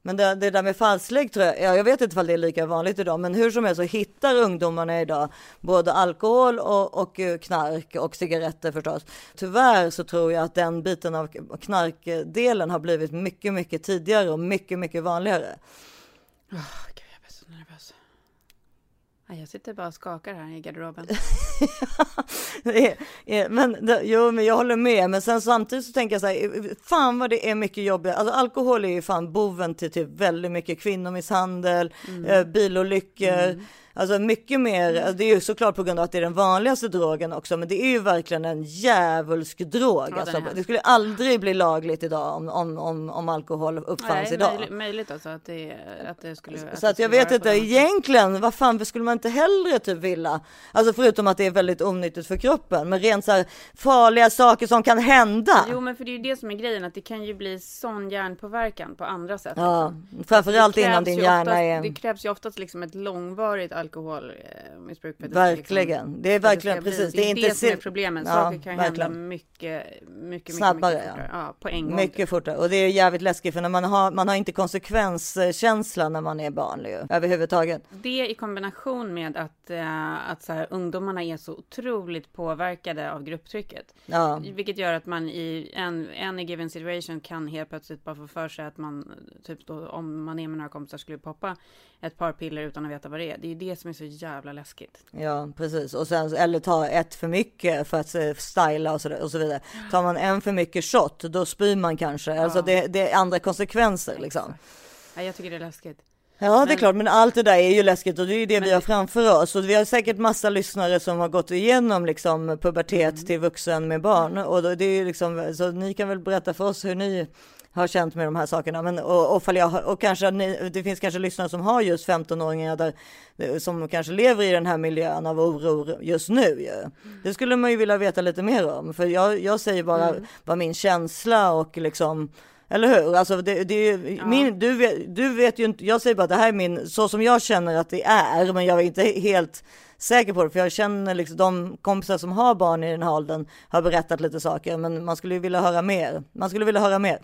Men det, det där med falslägg tror jag, ja, jag vet inte om det är lika vanligt idag, men hur som helst så hittar ungdomarna idag både alkohol och, och eh, knark och cigaretter förstås. Tyvärr så tror jag att den biten av knarkdelen har blivit mycket, mycket tidigare och mycket, mycket vanligare. Åh, Gud, jag blir så nervös. Nej, Jag sitter bara och skakar här i garderoben. Det är- är- men, det, jo, men jag håller med. Men sen samtidigt så tänker jag så här, fan vad det är mycket jobbigt. Alltså alkohol är ju fan boven till typ väldigt mycket kvinnomisshandel, eh, bilolyckor. Alltså mycket mer, alltså det är ju såklart på grund av att det är den vanligaste drogen också, men det är ju verkligen en djävulsk drog. Ja, alltså, det skulle aldrig bli lagligt idag om, om, om, om alkohol uppfanns Nej, idag. möjligt, möjligt alltså att det, att det skulle... Så det att jag vet inte, egentligen, vad fan skulle man inte hellre typ vilja? Alltså förutom att det är väldigt onyttigt för kroppen, men rent så här farliga saker som kan hända. Jo men för det är ju det som är grejen, att det kan ju bli sån hjärnpåverkan på andra sätt. Ja, framförallt innan din hjärna oftast, är... Det krävs ju oftast liksom ett långvarigt alkoholmissbruk. det ska Verkligen, liksom- det är verkligen bli- precis. Det är inte det som är problemet. Ja, Saker kan verkligen. hända mycket, mycket, Snabbare, mycket, fortare. Ja, på en gång. Mycket fortare och det är jävligt läskigt för när man har, man har inte konsekvenskänsla när man är barn ju, överhuvudtaget. Det i kombination med att, eh, att så här, ungdomarna är så otroligt påverkade av grupptrycket. Ja, Vilket gör att man i en, en given situation kan helt plötsligt bara få för sig att man, typ då, om man är med några kompisar skulle poppa ett par piller utan att veta vad det är. Det är ju det som är så jävla läskigt. ja precis och sen eller ta ett för mycket för att eh, styla och så, och så vidare. Tar man en för mycket shot då spyr man kanske. Alltså det, det är andra konsekvenser liksom. Ja, jag tycker det är läskigt. Ja, det är Men- klart, men allt det där är ju läskigt och det är ju det vi Men har det- framför oss. Och vi har säkert massa lyssnare som har gått igenom liksom pubertet Mm. till vuxen med barn. Och då, det är ju liksom, så ni kan väl berätta för oss hur ni har känt med de här sakerna. Men, och, och, jag, och kanske det finns kanske lyssnare som har just 15-åringar där, som kanske lever i den här miljön av oro just nu. Ju. Det skulle man ju vilja veta lite mer om. För jag, jag säger bara Mm. vad min känsla och liksom eller hur? Alltså det, det är ju, Ja. min, du, vet, du vet ju inte, jag säger bara att det här är min, så som jag känner att det är, men jag är inte helt säker på det, för jag känner liksom de kompisar som har barn i den här åldern har berättat lite saker, men man skulle ju vilja höra mer. Man skulle vilja höra mer.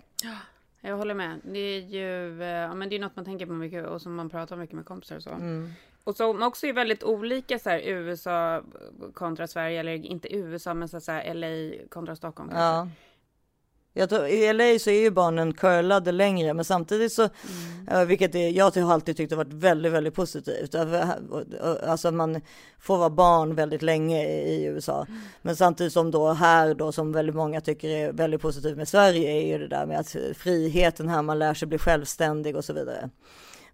Jag håller med. Det är ju eh, ja, men det är något man tänker på mycket och som man pratar mycket med kompisar och så. Mm. Och som också är väldigt olika så här USA kontra Sverige, eller inte USA men så här LA kontra Stockholm. kanske. Ja. Jag tror, I LA så är ju barnen curlade längre, men samtidigt så, eh, vilket är, jag har alltid tyckt har varit väldigt, väldigt positivt. Alltså man får vara barn väldigt länge i USA. Men samtidigt som då här då, som väldigt många tycker är väldigt positivt med Sverige, är ju det där med att friheten här, man lär sig bli självständig och så vidare.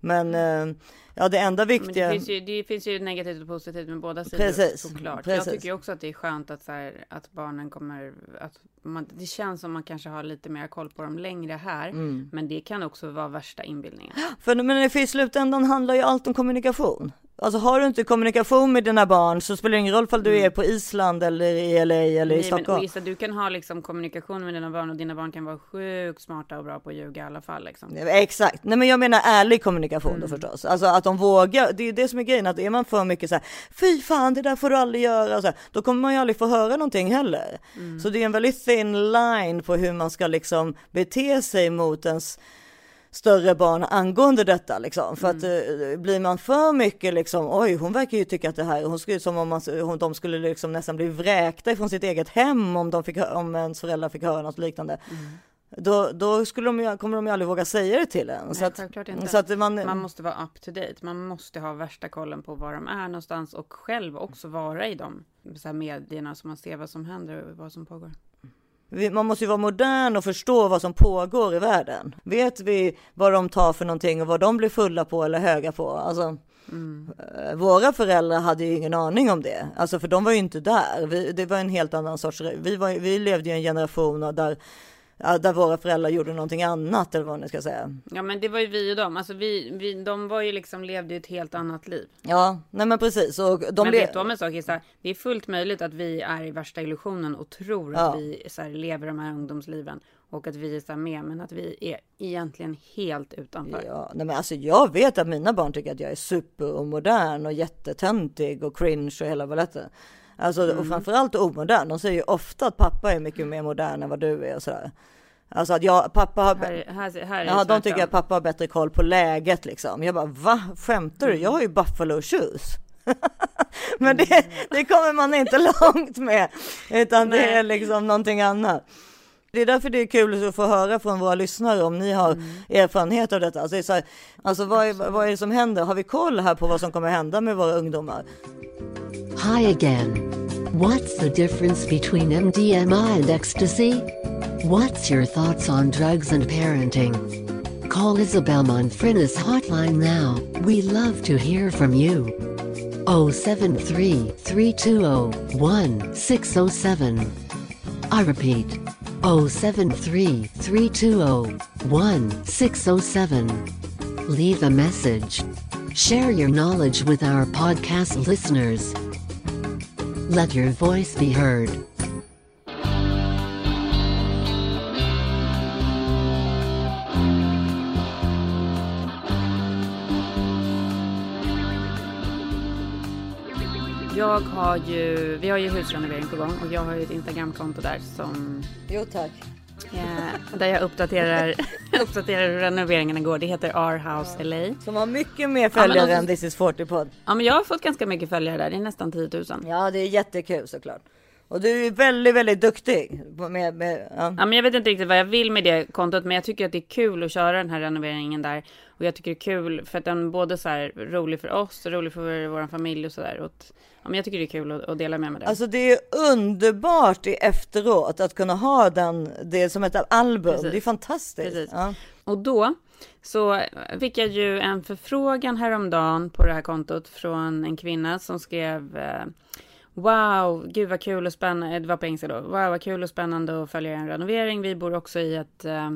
Men eh, ja, det enda Men viktiga. det finns, ju, det finns ju negativt och positivt med båda sidor Precis, såklart. precis. Jag tycker också att det är skönt att, så här, att barnen kommer, att man, det känns som man kanske har lite mer koll på dem längre här. Mm. Men det kan också vara värsta inbildningen. För, men för i slutändan handlar ju allt om kommunikation. Alltså har du inte kommunikation med dina barn så spelar det ingen roll om du är på Island eller i LA eller i Mm. Nej, men, Stockholm. och Issa, du kan ha liksom kommunikation med dina barn och dina barn kan vara sjukt smarta och bra på att ljuga i alla fall. Liksom. Exakt, nej men jag menar ärlig kommunikation Mm. då förstås. Alltså att de vågar, det är det som är grejen, att är man för mycket så här, fy fan det där får du aldrig göra, så här, då kommer man ju aldrig få höra någonting heller. Mm. Så det är en väldigt thin line på hur man ska liksom bete sig mot ens större barn angående detta liksom. För att Mm. eh, blir man för mycket liksom, oj hon verkar ju tycka att det här, hon skulle som om man, hon, de skulle liksom nästan bli vräkta ifrån sitt eget hem om de fick, om ens föräldrar fick höra något liknande. Mm. Då, då skulle de kommer de ju aldrig våga säga det till en. så Nej, att, självklart inte. så att man, Man måste vara up to date. Man måste ha värsta kollen på var de är någonstans och själv också vara i de så här medierna så man ser vad som händer och vad som pågår. man måste ju vara modern och förstå vad som pågår i världen. Vet vi vad de tar för någonting och vad de blir fulla på eller höga på? Alltså, eh, Våra föräldrar hade ju ingen aning om det, alltså för de var ju inte där. Vi, det var en helt annan sorts, vi, var, vi levde i en generation där, där våra föräldrar gjorde någonting annat eller vad ni ska säga. Ja men det var ju vi och dem. Alltså vi, vi de var ju liksom levde ett helt annat liv. Ja, nej men precis. Och de men vet du om en sak Issa? Det är fullt möjligt att vi är i värsta illusionen och tror Ja. att vi så här, lever de här ungdomsliven och att vi är så med men att vi är egentligen helt utanför. Ja, nej men alltså jag vet att mina barn tycker att jag är super och modern och jättetöntig och cringe och hela baletten. Alltså Mm. och framförallt omodern. De säger ju ofta att pappa är mycket mer modern än vad du är och sådär. Alltså att jag, pappa har, Här, här, här är ja, det de tycker att pappa har bättre koll på läget liksom. Jag bara, va? Skämtar du? Jag har ju buffalo shoes. Men det, det kommer man inte långt med, utan det Nej. är liksom någonting annat. Det är därför det är kul att få höra från våra lyssnare om ni har erfarenhet av detta. Alltså, det är så här, alltså vad, är, vad är det som händer? Har vi koll här på vad som kommer hända med våra ungdomar? Hi again. What's the difference between MDMA and ecstasy? What's your thoughts on drugs and parenting? Call Isabel Monfrinis hotline now. We love to hear from you. 073 320 1607. I repeat 073 320 1607. Leave a message. Share your knowledge with our podcast listeners. Let your voice be heard. Jag har ju, vi har ju husrenovering på gång och jag har ju ett Instagramkonto där som Jo tack. eh, där jag uppdaterar, uppdaterar hur renoveringarna går. Det heter Our House LA. Som har mycket mer följare men än This is 40 podd. Ja men jag har fått ganska mycket följare där, det är nästan 10 000. Ja det är jättekul såklart. Och du är väldigt, väldigt duktig. Med, med, ja. Ja, men jag vet inte riktigt vad jag vill med det kontot, men jag tycker att det är kul att köra den här renoveringen där. Och jag tycker det är kul för att den både så här rolig för oss, och rolig för vår familj och sådär. Ja, men jag tycker det är kul att, att dela med mig det. Alltså det är underbart i efteråt att kunna ha den, det som ett album. Precis. Det är fantastiskt. Ja. Och då så fick jag ju en förfrågan häromdagen på det här kontot från en kvinna som skrev eh, Wow, gud vad kul och spännande, det var på engelska då. Wow, vad kul och spännande att följa en renovering. Vi bor också i ett, eh,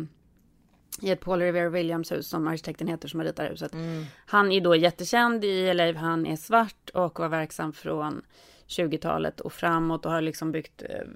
i ett Paul Revere Williams hus som arkitekten heter som har ritat huset. Han är då jättekänd i LA, han är svart och var verksam från 20-talet och framåt och har liksom byggt eh,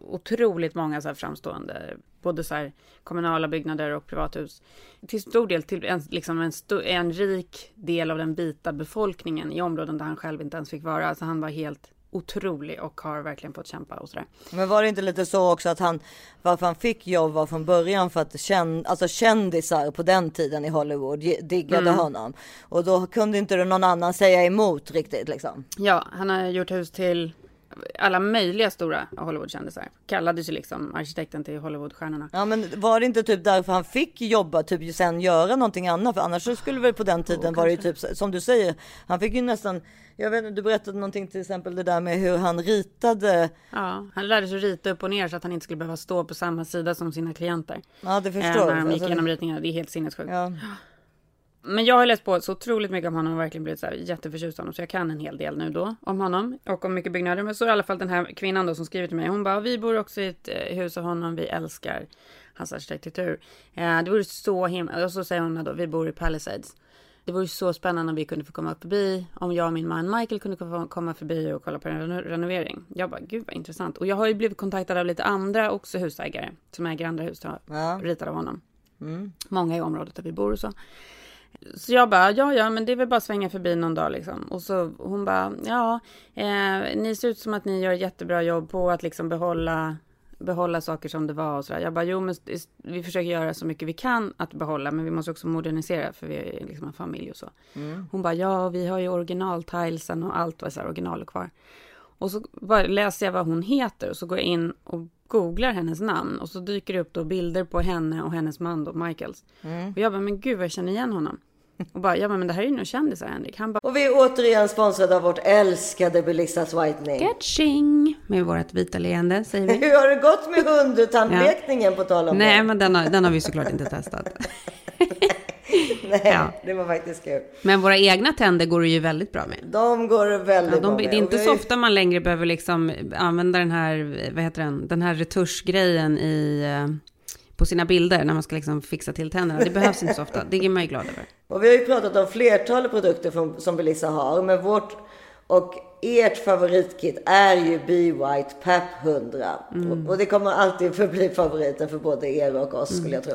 otroligt många så här framstående, både så här kommunala byggnader och privathus. Till stor del till en, liksom en, sto, en rik del av den vita befolkningen i områden där han själv inte ens fick vara. Alltså han var helt otrolig och har verkligen fått kämpa och sådär. Men var det inte lite så också att han, varför han fick jobb var från början för att känn, alltså kändisar på den tiden i Hollywood diggade Mm. honom. Och då kunde inte någon annan säga emot riktigt liksom. Ja, han har gjort hus till alla möjliga stora Hollywoodkändisar. Kallades ju liksom arkitekten till Hollywoodstjärnorna. Ja men var det inte typ därför han fick jobba, typ sen göra någonting annat? För annars skulle väl på den tiden var det ju typ som du säger, han fick ju nästan, jag vet inte, du berättade någonting till exempel det där med hur han ritade, Ja, han lärde sig rita upp och ner så att han inte skulle behöva stå på samma sida som sina klienter. ja det Eh, förstår när de gick Alltså, igenom ritningarna. Det är helt sinnessjukt. ja. Men jag har läst på så otroligt mycket om honom och verkligen blivit så här jätteförtjust honom. Så jag kan en hel del nu då om honom och om mycket byggnader. Men så är i alla fall den här kvinnan då som skriver till mig. Hon bara, vi bor också i ett eh, hus av honom. Vi älskar hans arkitektur. Eh, det vore så himla... Och så säger hon då, vi bor i Palisades. Det vore så spännande om vi kunde få komma förbi. Om jag och min man Michael kunde få komma förbi och kolla på en reno- renovering. Jag bara, gud vad intressant. Och jag har ju blivit kontaktad av lite andra också husägare. Som äger andra hus, Ja. ritade av honom. Många i området där vi bor och så. Så jag bara, ja, ja, men det är väl bara att svänga förbi någon dag liksom. Och så hon bara, ja, eh, ni ser ut som att ni gör jättebra jobb på att liksom behålla, behålla saker som det var och sådär. Jag bara, jo, men vi försöker göra så mycket vi kan att behålla, men vi måste också modernisera för vi är liksom en familj och så. Hon bara, ja, vi har ju originaltilesen och allt var så här original och kvar. Och så bara läser jag vad hon heter och så går jag in och googlar hennes namn och så dyker det upp då bilder på henne och hennes man då, Michaels. Och jag bara, men gud vad jag känner igen honom. Och bara, ja men det här är ju nog kändisar Henrik. Han bara, Och vi är återigen sponsrade av vårt älskade Belissas Whitening. Catching! Med vårt vita leende säger vi. Hur har det gått med hundtandlekningen på tal om Nej det? men den har, den har vi såklart inte testat. Nej, ja. det var faktiskt kul. Men våra egna tänder går det ju väldigt bra med. De går väldigt Ja, bra de, med. det är inte så ju- ofta man längre behöver liksom använda den här, vad heter den, den här retuschgrejen i, eh, på sina bilder när man ska liksom fixa till tänderna. Det behövs inte så ofta. Det är man ju glad över. Och vi har ju pratat om flertalet produkter från, som Belissa har, men vårt och ert favoritkit är ju Be White PAP 100. Mm. Och, och det kommer alltid förbli favoriten för både er och oss skulle jag tro.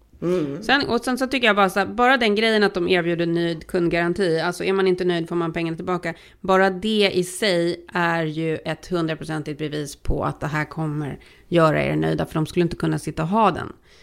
Mm. Sen, och sen så tycker jag bara så här, bara den grejen att de erbjuder nöjd kundgaranti, alltså är man inte nöjd får man pengarna tillbaka. Bara det i sig är ju ett hundraprocentigt bevis på att det här kommer göra er nöjda, för de skulle inte kunna sitta och ha den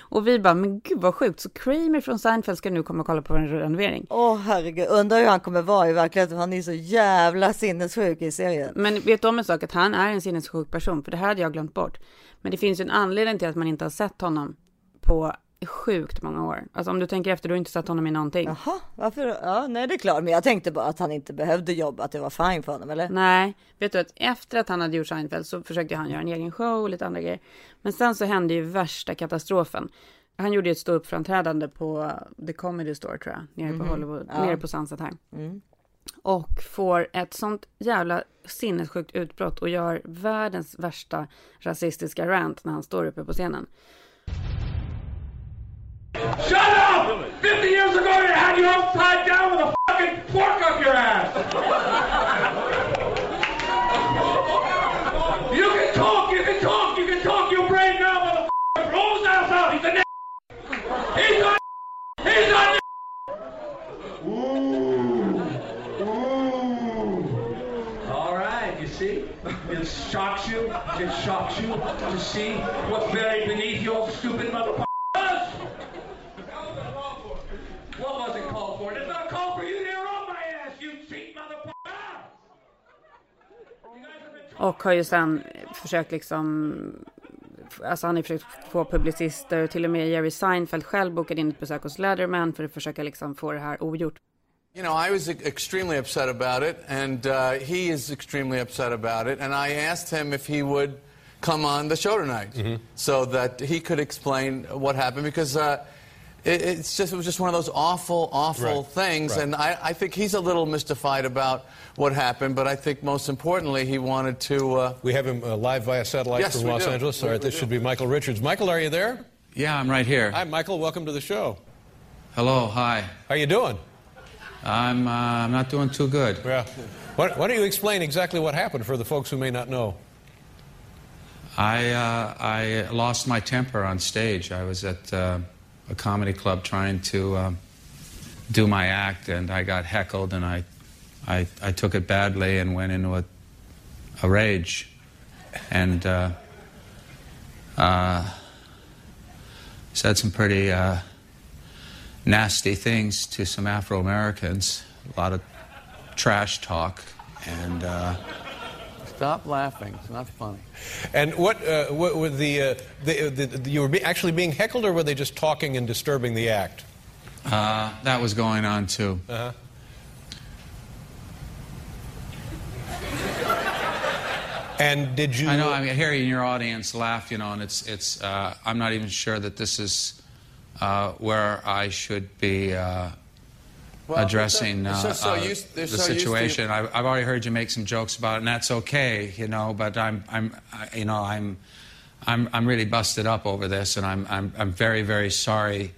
Och vi bara, men gud vad sjukt. Så Kramer från Seinfeld ska nu komma och kolla på en renovering. Åh herregud, undrar hur han kommer vara i verkligheten. Han är så jävla sinnessjuk i serien. Men vet du om en sak? Att han är en sinnessjuk person. För det här hade jag glömt bort. Men det finns ju en anledning till att man inte har sett honom på sjukt många år. Alltså om du tänker efter, du har inte sett honom i någonting. Jaha, varför? Ja, nej det är klart. Men jag tänkte bara att han inte behövde jobba, att det var fine för honom, eller? Nej, vet du att efter att han hade gjort Seinfeld så försökte han göra en egen show och lite andra grejer. Men sen så hände ju värsta katastrofen. Han gjorde ju ett ståuppframträdande på The Comedy Store tror jag, nere på Hollywood, nere på Sunset här. Och får ett sånt jävla sinnessjukt utbrott och gör världens värsta rasistiska rant när han står uppe på scenen. Shut up! 50 years ago, they had you upside down with a fucking fork up your ass! you can talk, you can talk, you can talk your brain now, motherfucker! His ass out! He's a n He's a He's a Ooh. Ooh. All right, you see? It shocks you, it shocks you to see what's buried beneath your stupid motherfucker. Och har ju sen försökt liksom, alltså han har försökt få publicister, till och med Jerry Seinfeld själv bokade in ett besök hos Letterman för att försöka liksom få det här ogjort. You know, I was extremely upset about it, and uh, he is extremely upset about it. And I asked him if he would come on the show tonight so that he could explain what happened because uh, it, it's just it was just one of those awful, awful Right, things. right. And I, I think he's a little mystified about what happened, but I think most importantly, he wanted to. Uh, We have him uh, live via satellite Yes, from Los do. Angeles. We- All right, this do. should be Michael Richards. Michael, are you there? Yeah, I'm right here. Hi, Michael. Welcome to the show. Hello, hi. How you doing? I'm uh, I'm not doing too good. Yeah. Why, why don't you explain exactly what happened for the folks who may not know? I uh, I lost my temper on stage. I was at uh, a comedy club trying to um, do my act, and I got heckled, and I I, I took it badly and went into a a rage, and uh, uh, said some pretty uh, nasty things to some Afro Americans. A lot of trash talk, and. Stop laughing; it's not funny. And what, uh, what were the, uh, the, the, the you were be actually being heckled, or were they just talking and disturbing the act? Uh, that was going on too. Uh-huh. And did you? I know. I mean, hearing your audience laugh, you know, and it's it's. Uh, I'm not even sure that this is uh, where I should be uh, Well, addressing they're uh, so- so uh, used- the so situation. I, I've already heard you make some jokes about it, and that's okay, you know. But I'm, I'm, I, you know, I'm, I'm, I'm really busted up over this, and I'm, I'm, I'm very, very sorry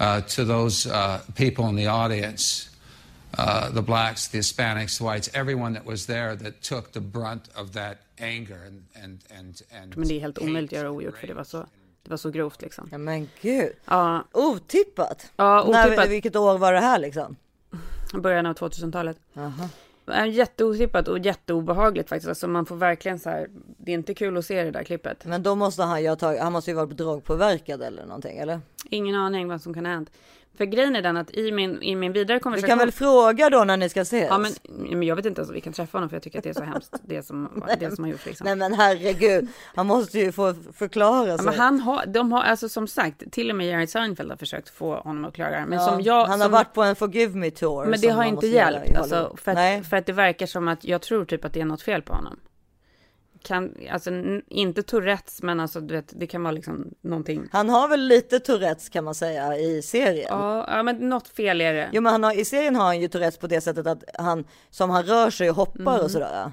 uh, to those uh, people in the audience. Uh, the blacks, the Hispanics, the whites, everyone that was there that took the brunt of that anger and and and, and Men det är helt omöjligt att göra ogjort för det var så, det var så grovt liksom. Ja men gud. Ja, Otippat. Ja, otippat. När, vilket år var det här liksom? början av 2000-talet. Är Jätteotippat och jätteobehagligt faktiskt. Alltså man får verkligen så här, det är inte kul att se det där klippet. Men då måste han ju ha tagit, han måste ju vara drogpåverkad eller någonting eller? Ingen aning vad som kan ha hänt. För grejen är den att i min, i min vidare Du konversation. kan väl fråga då när ni ska ses? Ja men, men jag vet inte ens om vi kan träffa honom för jag tycker att det är så hemskt det som, det som har gjorts liksom. Nej men herregud, han måste ju få förklara Ja, sig. men han har, de har, alltså som sagt, till och med Jerry Seinfeld har försökt få honom att klara det. Men Ja, som jag, han har som, varit på en Forgive Me Tour. men det har inte hjälpt. Alltså, för, Nej. att, för att det verkar som att jag tror typ att det är något fel på honom. Kan, alltså inte Tourettes, men alltså du vet, det kan vara liksom någonting. Han har väl lite Tourettes kan man säga i serien. Ja, ja men något fel är det. Jo men han har, i serien har han ju Tourettes på det sättet att han, som han rör sig och hoppar Mm. och sådär.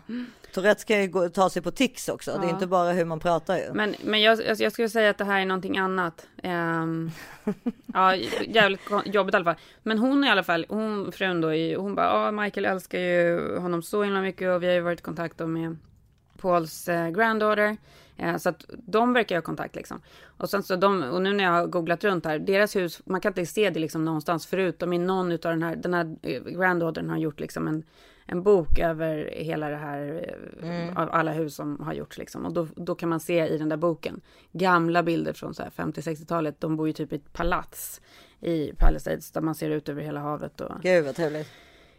Tourettes kan ju gå, ta sig på tics också, det är Ja. inte bara hur man pratar ju. Men, men jag, alltså, jag skulle säga att det här är någonting annat. Ehm, ja, jävligt jobbigt i alla fall. Men hon i alla fall, hon frun då, hon bara, ja Michael älskar ju honom så himla mycket och vi har ju varit i kontakt med Pauls eh, granddaughter. Eh, så att de verkar ha kontakt liksom. Och sen så de, och nu när jag har googlat runt här, deras hus, man kan inte se det liksom någonstans förutom i någon utav den här, den här eh, granddaughtern har gjort liksom en, en bok över hela det här, eh, av alla hus som har gjorts liksom. Och då, då kan man se i den där boken gamla bilder från så här 50-60-talet. De bor ju typ i ett palats i Palisades där man ser ut över hela havet och Gud vad trevligt.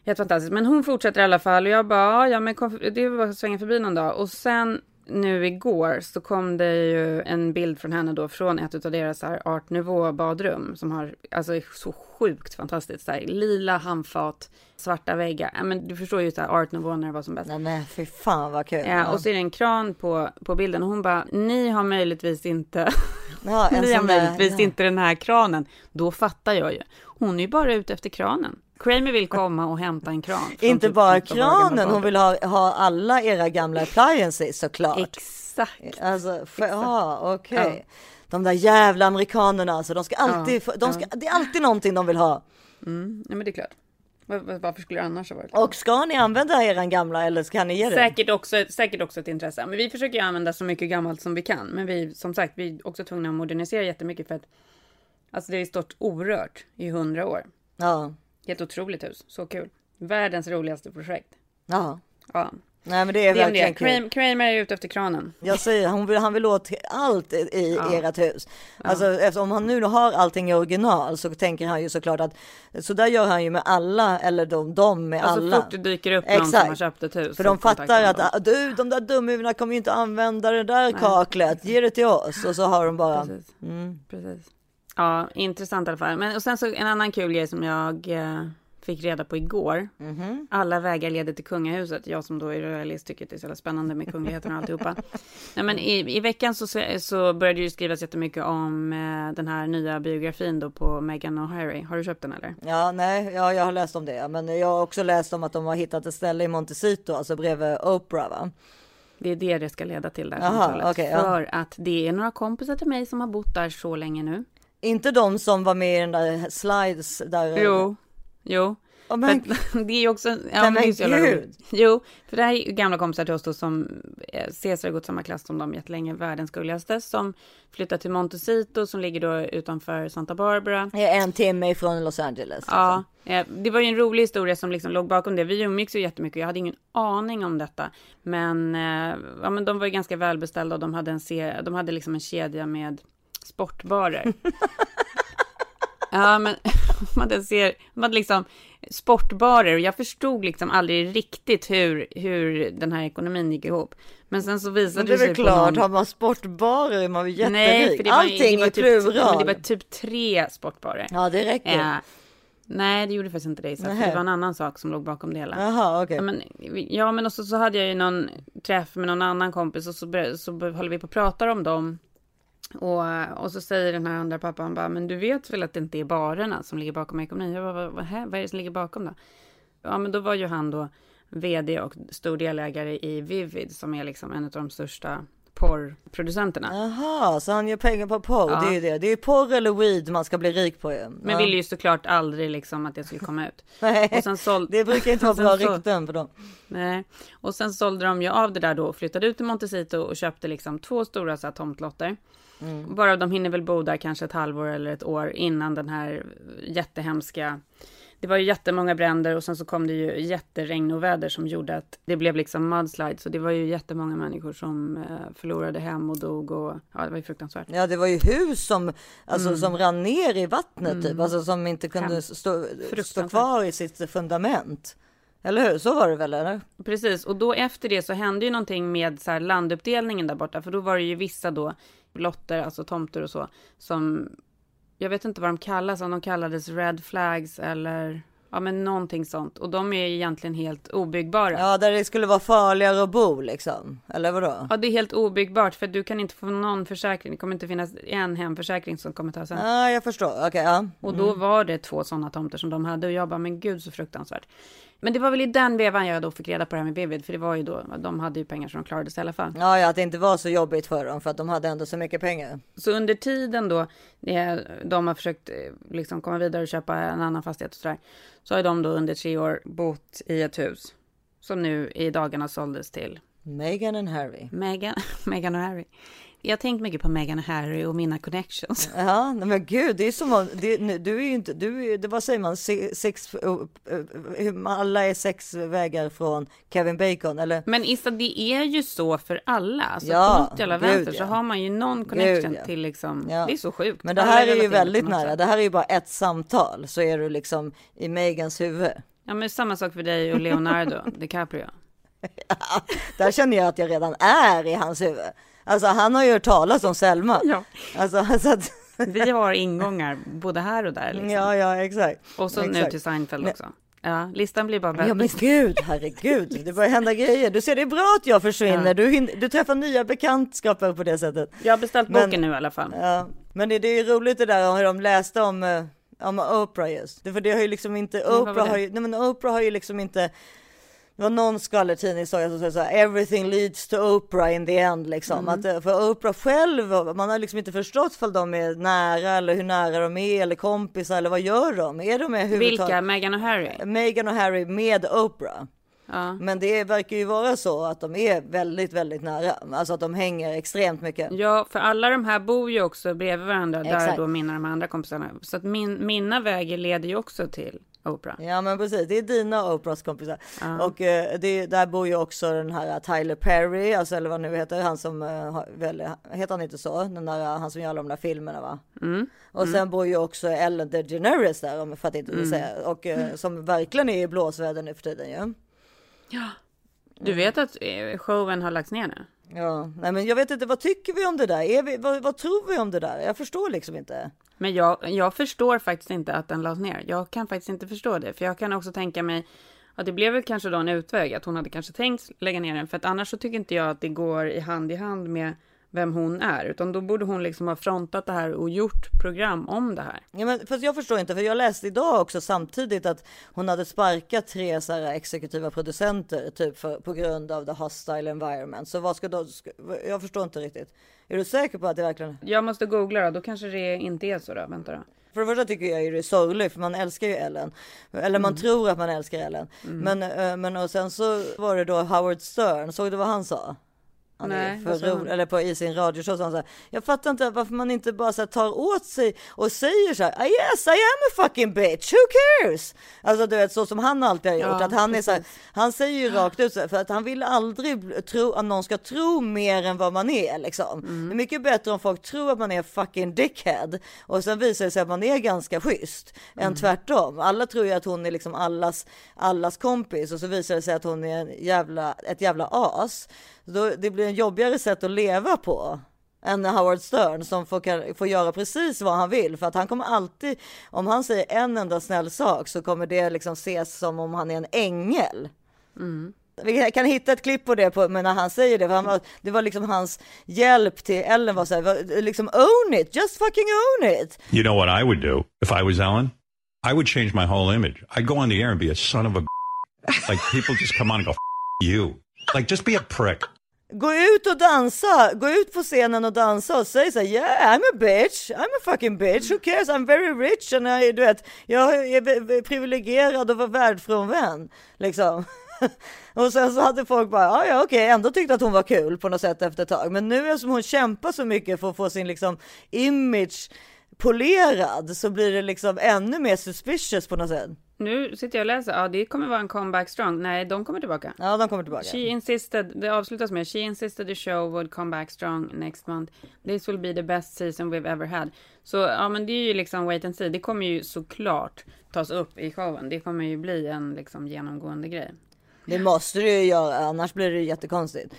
Helt fantastiskt. Men hon fortsätter i alla fall och jag bara, ja men kom, det var att svänga förbi någon dag. Och sen nu igår så kom det ju en bild från henne då från ett av deras här art nouveau badrum som har, alltså är så sjukt fantastiskt. Så här, lila handfat, svarta väggar. Ja, men du förstår ju så här art nouveau när det var som bäst. Nej men fy fan vad kul. Ja, och så är det en kran på, på bilden och hon bara, ni har möjligtvis inte, Ja, ni har där- möjligtvis ja. inte den här kranen. Då fattar jag ju. Hon är ju bara ute efter kranen. Kramer vill komma och hämta en kran. Inte typ bara kranen, hon vill ha, ha alla era gamla appliances såklart. Exakt. Alltså, för, ja okej. De där jävla amerikanerna alltså, de ska alltid, Ja, de ska, det är alltid någonting de vill ha. Mm, nej men det är klart. Var- var- Varför skulle det annars ha varit? Och ska ni använda eran gamla eller ska ni ge det? Säkert också, säkert också ett intresse. Men vi försöker ju använda så mycket gammalt som vi kan. Men vi, som sagt, vi är också tvungna att modernisera jättemycket för att alltså det är stått orört i hundra år. Ja, Helt otroligt hus. Så kul. Världens roligaste projekt. ja. Ja. Nej men det är Det verkligen det. kul. Kramer, är ute efter kranen. Jag säger, hon vill, han vill åt allt i Ja. ert hus. Alltså eftersom han nu har allting i original så tänker han ju såklart att så där gör han ju med alla eller de, de med Alltså alla. fort det dyker upp någon som har köpt ett hus. För så de fattar att dem. ah, du, de där dumhuvudena kommer ju inte använda det där kaklet, ge det till oss. Och så har de bara, Precis. mm. Precis. Ja, intressant i alla fall. Men och sen så en annan kul grej som jag eh, fick reda på igår. Mhm. Alla vägar leder till kungahuset. Jag som då är royalist tycker att det är så jävla spännande med kungligheten och alltihopa. Nej, men i, i veckan så, så började ju skrivas jättemycket om eh, den här nya biografin då på Meghan och Harry. Har du köpt den eller? ja nej, ja, jag har läst om det. Men jag har också läst om att de har hittat ett ställe i Montecito, alltså bredvid Oprah va? Det är det det ska leda till där Jaha, samtalet. okej, ja. För att det är några kompisar till mig som har bott där så länge nu. Inte de som var med i den där slides där. Jo, jo. Ja, men, det är ju också... Ja, men det är. Jo, för det här är gamla kompisar till oss då som eh, Cesar har gått samma klass som dem jättelänge, världens gulligaste, som flyttar till Montecito som ligger då utanför Santa Barbara. en timme ifrån Los Angeles. Ja, eh, det var ju en rolig historia som liksom låg bakom det. Vi umgicks ju jättemycket. Jag hade ingen aning om detta. Men, eh, ja, men de var ju ganska välbeställda och de hade, en de hade liksom en kedja med sportbarer. ja, men man ser, man liksom sportbarer och jag förstod liksom aldrig riktigt hur, hur den här ekonomin gick ihop. Men sen så visade Men det är sig väl på klart, någon- har man sportbarer är man ju jätterik. Nej, för det var, Allting det var typ, plural. Det var typ tre sportbarer. Ja, det räcker. Eh, nej, det gjorde faktiskt inte det. Så att det var en annan sak som låg bakom det hela. Jaha, okej. Ja, men, ja, men också så hade jag ju någon träff med någon annan kompis och så, bör- så håller vi på och pratar om dem. Och, och så säger den här andra pappan bara, men du vet väl att det inte är barerna som ligger bakom ekonomin? Jag bara, vad, vad, vad är det som ligger bakom då? Ja, men då var ju han då vd och stor delägare i Vivid som är liksom en av de största porrproducenterna. Jaha, så han gör pengar på porr, Ja. det är ju det. Det är porr eller weed man ska bli rik på ju. Men ja. ville ju såklart aldrig liksom att det skulle komma ut. Nej, såld... det brukar inte vara bra så- rykten för dem. Nej, och sen sålde de ju av det där då och flyttade ut till Montecito och köpte liksom två stora så här, tomtlotter. Mm. Bara de hinner väl bo där kanske ett halvår eller ett år innan den här jättehemska det var ju jättemånga bränder och sen så kom det ju jätteregn och väder som gjorde att det blev liksom mudslide. Så det var ju jättemånga människor som eh, förlorade hem och dog och ja, det var ju fruktansvärt. Ja, det var ju hus som, alltså, som rann ner i vattnet typ, alltså som inte kunde stå, stå kvar i sitt fundament. Eller hur? Så var det väl? Eller? Precis, och då efter det så hände ju någonting med så här landuppdelningen där borta, för då var det ju vissa då lotter, alltså tomter och så, som jag vet inte vad de kallas, om de kallades red flags eller ja, men någonting sånt. Och de är egentligen helt obyggbara. Ja. Ja, där det skulle vara farligare att bo liksom. Eller vadå? det är helt obyggbart för du kan inte få någon försäkring. Det kommer inte finnas en hemförsäkring som kommer ta sen. Ja, jag förstår. Okej, ja. Och då var det två sådana tomter som de hade och jag bara, men gud så fruktansvärt. Men det var väl i den vevan jag då fick reda på det här med Vivid, för det var ju då, de hade ju pengar så de klarade sig i alla fall. Ja, ja, att det inte var så jobbigt för dem för att de hade ändå så mycket pengar. Så under tiden då, de har försökt eh, liksom komma vidare och köpa en annan fastighet och sådär, så har de då under tre år bott i ett hus som nu i dagarna såldes till Meghan and Harry. Meghan, Meghan och Harry. Jag har tänkt mycket på Meghan och Harry och mina connections. Ja, men gud, det är som om, det, du är ju inte, du är, det, vad säger man, Se- sex, uh, hur- alla är sex vägar från Kevin Bacon, eller? Men Issa, det är ju så för alla. Alltså Ja, på något jävla gud, vänster så ja. har man ju någon connection ja. till liksom, Ja. det är så sjukt. Men det Alla här är ju väldigt nära, det här är ju bara ett samtal, så är du liksom i Megans huvud. Ja men samma sak för dig och Leonardo DiCaprio. Där känner jag att jag redan är i hans huvud. Alltså han har ju hört talas om Selma. Ja. Alltså, så att, Vi har ingångar både här och där. Liksom. ja, ja, exakt. och så nu exakt. till Seinfeld också. Ja, listan blir bara Ja bättre. men gud, herregud, det börjar hända grejer. Du ser det är bra att jag försvinner, Ja. du, du träffar nya bekantskaper på det sättet. Jag har beställt Men- boken nu i alla fall. Ja, men det, det är ju roligt det där om hur de läste om, eh, om Oprah just. För det har ju liksom inte, Oprah har ju, nej men Oprah har ju liksom inte, det var någon skvallertidning som sa så här, everything leads to Oprah in the end liksom. Mm. Att, eh, för Oprah själv, man har liksom inte förstått om de är nära eller hur nära de är eller kompisar eller vad gör de? Är de överhuvudtaget? Vilka? Meghan och Harry? Meghan och Harry med Oprah. Ja. Men det verkar ju vara så att de är väldigt, väldigt nära. Alltså att de hänger extremt mycket. Ja, för alla de här bor ju också bredvid varandra, där Exakt. då mina de andra kompisarna. Så att min, mina vägar leder ju också till Oprah. Ja men precis, det är dina och Oprahs kompisar. Och eh, det, där bor ju också den här Tyler Perry, alltså eller vad nu heter, han som, eh, väl, heter han inte så? Den där, han som gör alla de där filmerna va? Och sen bor ju också Ellen DeGeneres där, om för att inte säga, och eh, som verkligen är i blåsväder nu för tiden ju. Du vet att eh, showen har lagts ner nu? Ja, nej men jag vet inte, vad tycker vi om det där? Är vi, vad, vad tror vi om det där? Jag förstår liksom inte. Men jag, jag förstår faktiskt inte att den lades ner. Jag kan faktiskt inte förstå det. För jag kan också tänka mig att det blev väl kanske då en utväg. Att hon hade kanske tänkt lägga ner den. För att annars så tycker inte jag att det går i hand i hand med vem hon är. Utan då borde hon liksom ha frontat det här och gjort program om det här. Ja, men, fast jag förstår inte, för jag läste idag också samtidigt att hon hade sparkat tre så här exekutiva producenter typ för, på grund av the hostile environment. Så vad ska då, jag förstår inte riktigt. Är du säker på att det verkligen? Jag måste googla då. Då kanske det inte är så då. Vänta då. För det första tycker jag ju det är sorgligt för man älskar ju Ellen. Eller man tror att man älskar Ellen. Men, eh, men och sen så var det då Howard Stern, såg du vad han sa? Han är Nej, för vad sa ro- han? eller på i sin radioshow sa han så här, jag fattar inte varför man inte bara så här, tar åt sig och säger så här, "Ah, yes I am a fucking bitch, who cares? Alltså du vet så som han alltid har gjort, Ja, att han är så här, han säger ju rakt ut så här, för att han vill aldrig tro att någon ska tro mer än vad man är liksom. Mm. Det är mycket bättre om folk tror att man är fucking dickhead och sen visar det sig att man är ganska schysst Mm. än tvärtom. Alla tror ju att hon är liksom allas, allas kompis och så visar det sig att hon är en jävla, ett jävla as. Då, det blir en jobbigare sätt att leva på än Howard Stern som får, får göra precis vad han vill för att han kommer alltid, om han säger en enda snäll sak så kommer det liksom ses som om han är en ängel. Vi kan hitta ett klipp på det på, men när han säger det, för han var, det var liksom hans hjälp till Ellen var så här, liksom own it, just fucking own it. You know what I would do if I was Ellen? I would change my whole image. I'd go on the air and be a son of a like people just come on and go you. Like just be a prick. Gå ut och dansa, gå ut på scenen och dansa och säg så här, yeah I'm a bitch, I'm a fucking bitch, who cares, I'm very rich and I, du vet, jag är privilegierad och var världsfrånvänd, liksom. och sen så hade folk bara, ja ja okej, ändå tyckte att hon var kul på något sätt efter ett tag. Men nu eftersom hon kämpar så mycket för att få sin liksom image polerad så blir det liksom ännu mer suspicious på något sätt nu sitter jag och läser. Ja, det kommer vara en comeback strong. Nej, de kommer tillbaka. Ja, de kommer tillbaka. She insisted, det avslutas med She insisted the show would come back strong next month. This will be the best season we've ever had. Så ja, men det är ju liksom wait and see. Det kommer ju såklart tas upp i showen. Det kommer ju bli en liksom genomgående grej. Det måste du ju göra, annars blir det jättekonstigt.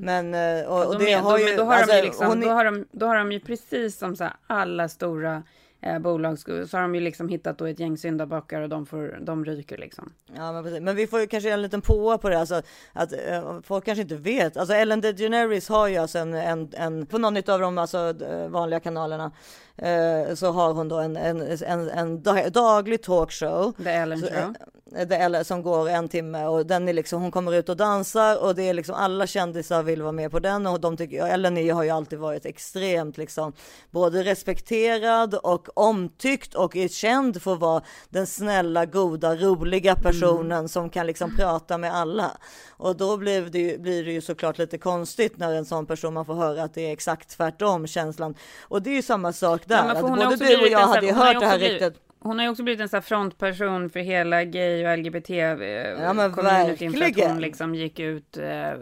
Men, och, och De det är- har då, ju... men då, har alltså, de ju liksom, hon är- då, har de, då har de ju precis som så här, alla stora eh, bolag så har de ju liksom hittat då ett gäng syndabockar och de, får, de ryker liksom. Ja, men, precis. men vi får ju kanske en liten påa på det, alltså, att eh, folk kanske inte vet. Alltså Ellen DeGeneres har ju alltså en, en, en på någon av de alltså, vanliga kanalerna eh, så har hon då en, en, en, en da- daglig talkshow. The Ellen Så, Show. Är, som går en timme och den är liksom, hon kommer ut och dansar och det är liksom alla kändisar vill vara med på den och de tycker, Ellen är- har ju alltid varit extremt liksom både respekterad och omtyckt och är känd för att vara den snälla, goda, roliga personen som kan liksom prata med alla. Och då blir det, ju, blir det ju såklart lite konstigt när en sån person man får höra att det är exakt tvärtom känslan. Och det är ju samma sak där, Ja, att både du och jag hade ju hört det här blivit- riktigt. Hon har ju också blivit en sån frontperson för hela gay och LGBT eh, Ja, communityn för att hon liksom gick ut eh,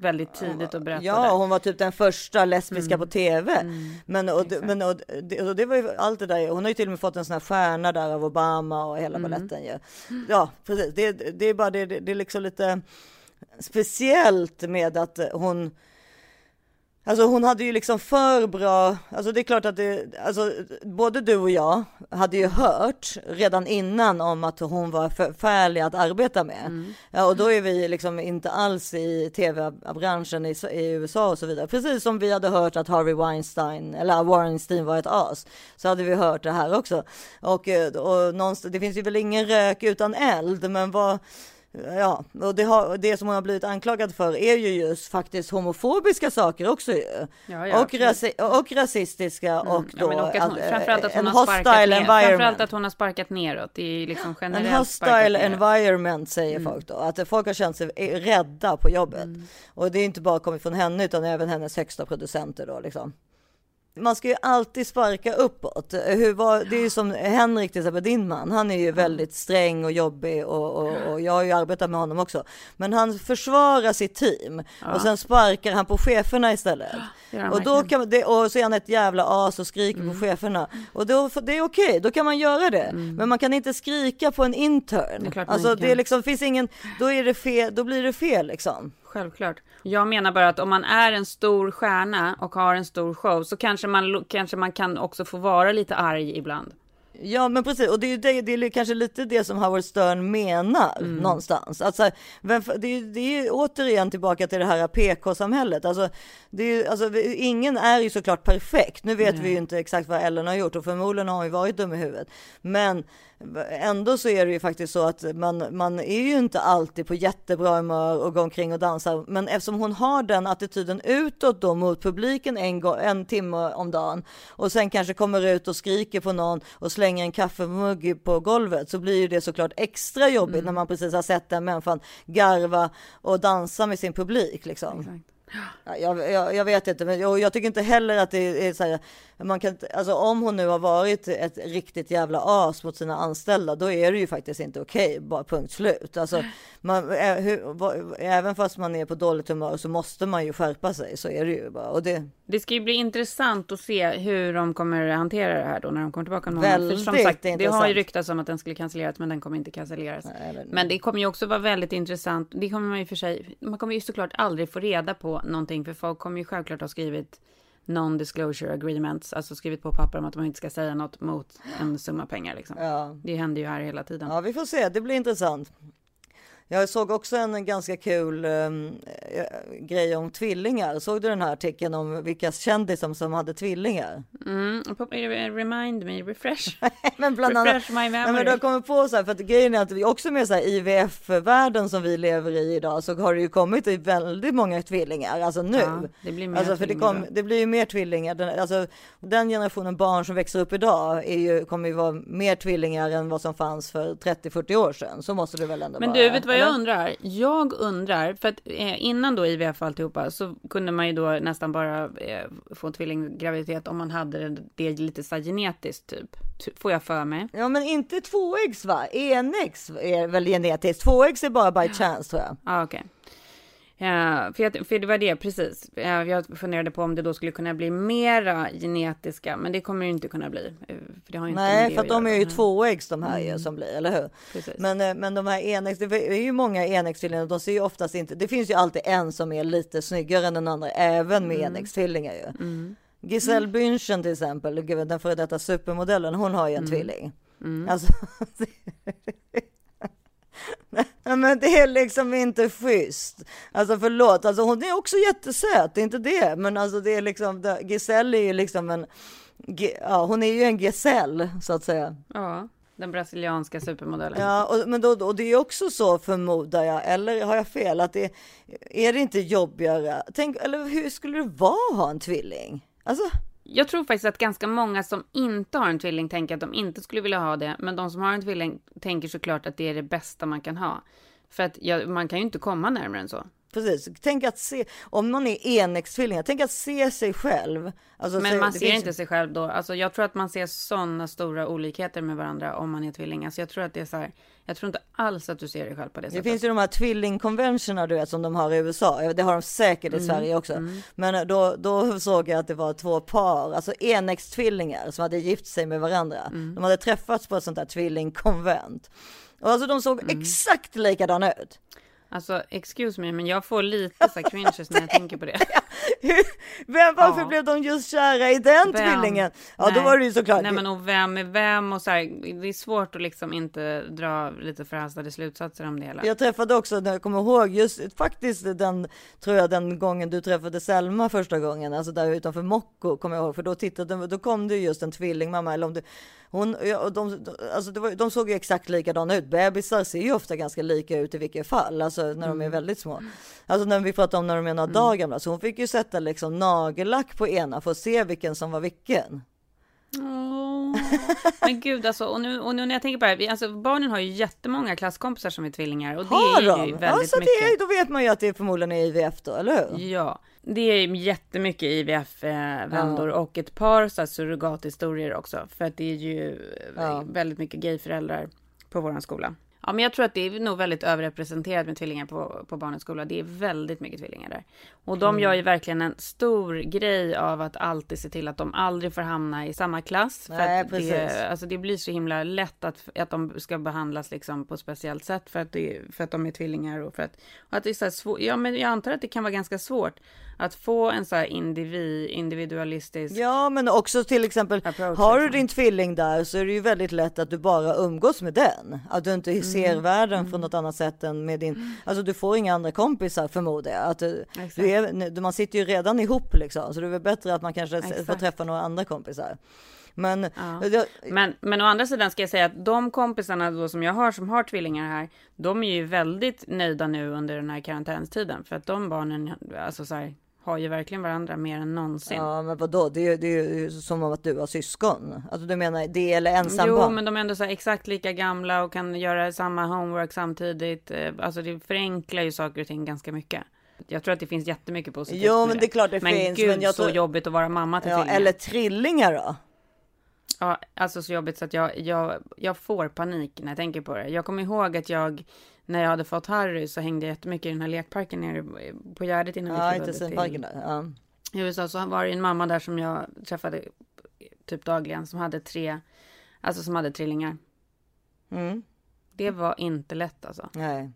väldigt tidigt och berättade. Ja, hon var typ den första lesbiska Mm. på tv. Men, och, men och, det, och det var ju allt det där. Hon har ju till och med fått en sån här stjärna där av Obama och hela Mm. baletten ju. Ja, precis. Det, det är bara det, det, det är liksom lite speciellt med att hon Alltså hon hade ju liksom för bra, alltså det är klart att det, alltså både du och jag hade ju hört redan innan om att hon var förfärlig att arbeta med. Ja, och då är vi liksom inte alls i tv-branschen i, i USA och så vidare. Precis som vi hade hört att Harvey Weinstein, eller Weinstein var ett as, så hade vi hört det här också. Och, eh, och någonstans, det finns ju väl ingen rök utan eld, men vad Ja, och det, har, det som hon har blivit anklagad för är ju just faktiskt homofobiska saker också ju. Ja, ja, och, rasi och rasistiska och Ja, då men och att hon, framförallt att en hon har sparkat hostile ner, framförallt att hon har sparkat neråt. Det är liksom En generellt sparkat hostile environment säger Mm. folk då, att folk har känt sig rädda på jobbet. Och det är inte bara kommit från henne utan även hennes högsta producenter då liksom. Man ska ju alltid sparka uppåt. Hur var, det är ju som Henrik till exempel, din man, han är ju väldigt sträng och jobbig och, och, och jag har ju arbetat med honom också. Men han försvarar sitt team och sen sparkar han på cheferna istället. han Och, då kan, det, och så är han ett jävla as och skriker Mm. på cheferna. Och då, det är okej, då kan man göra det. Men man kan inte skrika på en intern. Det alltså det är liksom, finns ingen, då är det fel, då blir det fel liksom. Självklart. Jag menar bara att om man är en stor stjärna och har en stor show så kanske man, kanske man kan också få vara lite arg ibland. Ja men precis, och det är ju det, det är kanske lite det som Howard Stern menar Mm. någonstans. Alltså, vem, det, är, det är ju återigen tillbaka till det här PK-samhället. Alltså, det är, alltså, ingen är ju såklart perfekt. Nu vet vi ju inte exakt vad Ellen har gjort och förmodligen har hon ju varit dum i huvudet. Men ändå så är det ju faktiskt så att man, man är ju inte alltid på jättebra humör och går omkring och dansar. Men eftersom hon har den attityden utåt då mot publiken en, gång, en timme om dagen och sen kanske kommer ut och skriker på någon och slänger en kaffemugg på golvet så blir ju det såklart extra jobbigt när man precis har sett den människan garva och dansa med sin publik liksom. Ja, Jag, jag, jag vet inte, men jag, jag tycker inte heller att det är så här, man kan alltså om hon nu har varit ett riktigt jävla as mot sina anställda, då är det ju faktiskt inte okej, bara punkt slut. Alltså, man, ä- hur, vad- även fast man är på dåligt humör så måste man ju skärpa sig, så är det ju bara. Och det, Det ska ju bli intressant att se hur de kommer hantera det här då när de kommer tillbaka. om. För som Väldigt sagt, det har intressant. ju ryktats om att den skulle cancelleras, men den kommer inte cancelleras. men- Men det kommer ju också vara väldigt intressant. Det kommer man ju för sig. Man kommer ju såklart aldrig få reda på någonting, för folk kommer ju självklart ha skrivit non-disclosure agreements, alltså skrivit på papper om att de inte ska säga något mot en summa pengar liksom. Ja. Det händer ju här hela tiden. Ja, vi får se. Det blir intressant. Jag såg också en ganska kul ehm, eh, grej om tvillingar. Såg du den här artikeln om vilka kändisar som hade tvillingar? Mm, remind me, refresh. men bland annat, Refresh my Nej, memory. men du har kommit på så här, för att grejen är att vi också med så här IVF-världen som vi lever i idag så har det ju kommit väldigt många tvillingar, alltså nu. Ja, det blir mer alltså för det, kom, det blir ju mer tvillingar. Den, alltså, den generationen barn som växer upp idag är ju, kommer ju vara mer tvillingar än vad som fanns för 30-40 år sedan. Så måste det väl ändå Men vara. du, vet vad vad jag undrar? Jag undrar, för att eh, innan då IVF och alltihopa så kunde man ju då nästan bara eh, få tvillinggraviditet om man hade det, det lite så genetiskt typ. Ty- Får jag för mig. Ja men inte tvåäggs va? Enäggs är väl genetiskt? Tvåäggs är bara by chance tror jag. Ja, okej. Ja, för, jag, för det var det, precis. Ja, Jag funderade på om det då skulle kunna bli mera genetiska, men det kommer det inte kunna bli. eh, För det har ju inte Nej för att att de är ju tvåäggs de här ju Mm. som blir, eller hur? Precis. Men, eh, men de här enäggs, det är ju många enäggstvillingar, de ser ju oftast inte, det finns ju alltid en som är lite snyggare än den andra, även med Mm. enäggstvillingar ju. Giselle Bündchen till exempel, den före detta supermodellen, hon har ju en Mm. tvilling. Alltså, Nej, men det är liksom inte schysst. Alltså förlåt, alltså hon är också jättesöt, det är inte det. Men alltså det är liksom, Giselle är ju liksom en, ja hon är ju en Giselle så att säga. Ja, den brasilianska supermodellen. Ja, och, men då, och det är också så förmodar jag, eller har jag fel, att det är det inte jobbigare? Tänk, eller hur skulle det vara att ha en tvilling? Alltså, Jag tror faktiskt att ganska många som inte har en tvilling tänker att de inte skulle vilja ha det. Men de som har en tvilling tänker såklart att det är det bästa man kan ha. För att ja, man kan ju inte komma närmare än så. precis, tänk att se, om någon är enäggstvillingar, tänk att se sig själv. Alltså, Men se- man det ser finns- inte sig själv då. Alltså jag tror att man ser sådana stora olikheter med varandra om man är tvilling. Alltså jag tror att det är så här. Jag tror inte alls att du ser dig själv på det Det sättet. finns ju de här tvillingkonventionerna du vet som de har i USA. Det har de säkert Mm, i Sverige också. Men då, då såg jag att det var två par, alltså enäggstvillingar som hade gift sig med varandra. Mm. De hade träffats på ett sånt där tvillingkonvent. Och alltså de såg Mm. exakt likadana ut. Alltså excuse me, men jag får lite så cringes när jag tänker på det. Vem, varför Ja. blev de just kära i den Vem? tvillingen? Ja, då Nej. var det ju såklart. Nej men och vem är vem och så här, det är svårt att liksom inte dra lite förhastade slutsatser om det hela. Jag träffade också, när jag kommer ihåg, just faktiskt den, tror jag den gången du träffade Selma första gången, alltså där utanför Mocko, kommer jag ihåg, för då tittade, då kom det just en tvillingmamma, eller om det, hon, ja, de, alltså det var, de såg ju exakt likadana ut, bebisar ser ju ofta ganska lika ut i vilket fall, alltså när de är väldigt små. Alltså när vi pratar om när de är några dagar gamla, så hon fick ju sätta liksom nagellack på ena för att se vilken som var vilken. Åh, Men gud alltså, och nu, och nu när jag tänker på det här, vi- alltså barnen har ju jättemånga klasskompisar som är tvillingar och det Har är ju de? väldigt Ja, så det är, då vet man ju att det förmodligen är IVF då, eller hur? Ja, det är jättemycket IVF-vändor och ett par så här, surrogathistorier också. För att det är ju eh, Ja. väldigt mycket gayföräldrar på våran skola. Ja, men jag tror att det är nog väldigt överrepresenterat med tvillingar på, på barnens skola. Det är väldigt mycket tvillingar där. Och de gör ju verkligen en stor grej av att alltid se till att de aldrig får hamna i samma klass. Nej, för det, alltså det blir så himla lätt att, att de ska behandlas liksom på ett speciellt sätt för att, det, för att de är tvillingar och för att, och att det är så här svårt. Ja, men jag antar att det kan vara ganska svårt att få en så här individ, individualistisk Ja, men också till exempel, Approach, har du liksom. din tvilling där så är det ju väldigt lätt att du bara umgås med den. Att du inte ser Mm. världen från något annat sätt än med din, alltså du får inga andra kompisar förmodar jag. Att du, du är, man sitter ju redan ihop liksom, så det är väl bättre att man kanske får Exakt. träffa några andra kompisar. Men, Ja. jag, Men, men å andra sidan ska jag säga att de kompisarna då som jag har som har tvillingar här, de är ju väldigt nöjda nu under den här karantänstiden. För att de barnen, alltså så här, har ju verkligen varandra mer än någonsin. ja men vadå, det är, ju- det är ju som om att du har syskon. Alltså du menar det eller ensam Jo, barn? men de är ändå så exakt lika gamla och kan göra samma homework samtidigt. Eh, Alltså det förenklar ju saker och ting ganska mycket. Jag tror att det finns jättemycket positivt Jo, men det är klart det men finns, Gud, men jag så tror- jobbigt att vara mamma till Ja, tvillingar. eller trillingar då? Ja, alltså så jobbigt så att jag, jag, jag får panik när jag tänker på det. Jag kommer ihåg att jag, när jag hade fått Harry så hängde jag jättemycket i den här lekparken nere på Gärdet innan Ja, vi flyttade intensivparken där. Ja. i USA. Så var det en mamma där som jag träffade typ dagligen som hade tre, alltså som hade trillingar. Mm. Det var inte lätt alltså. Nej.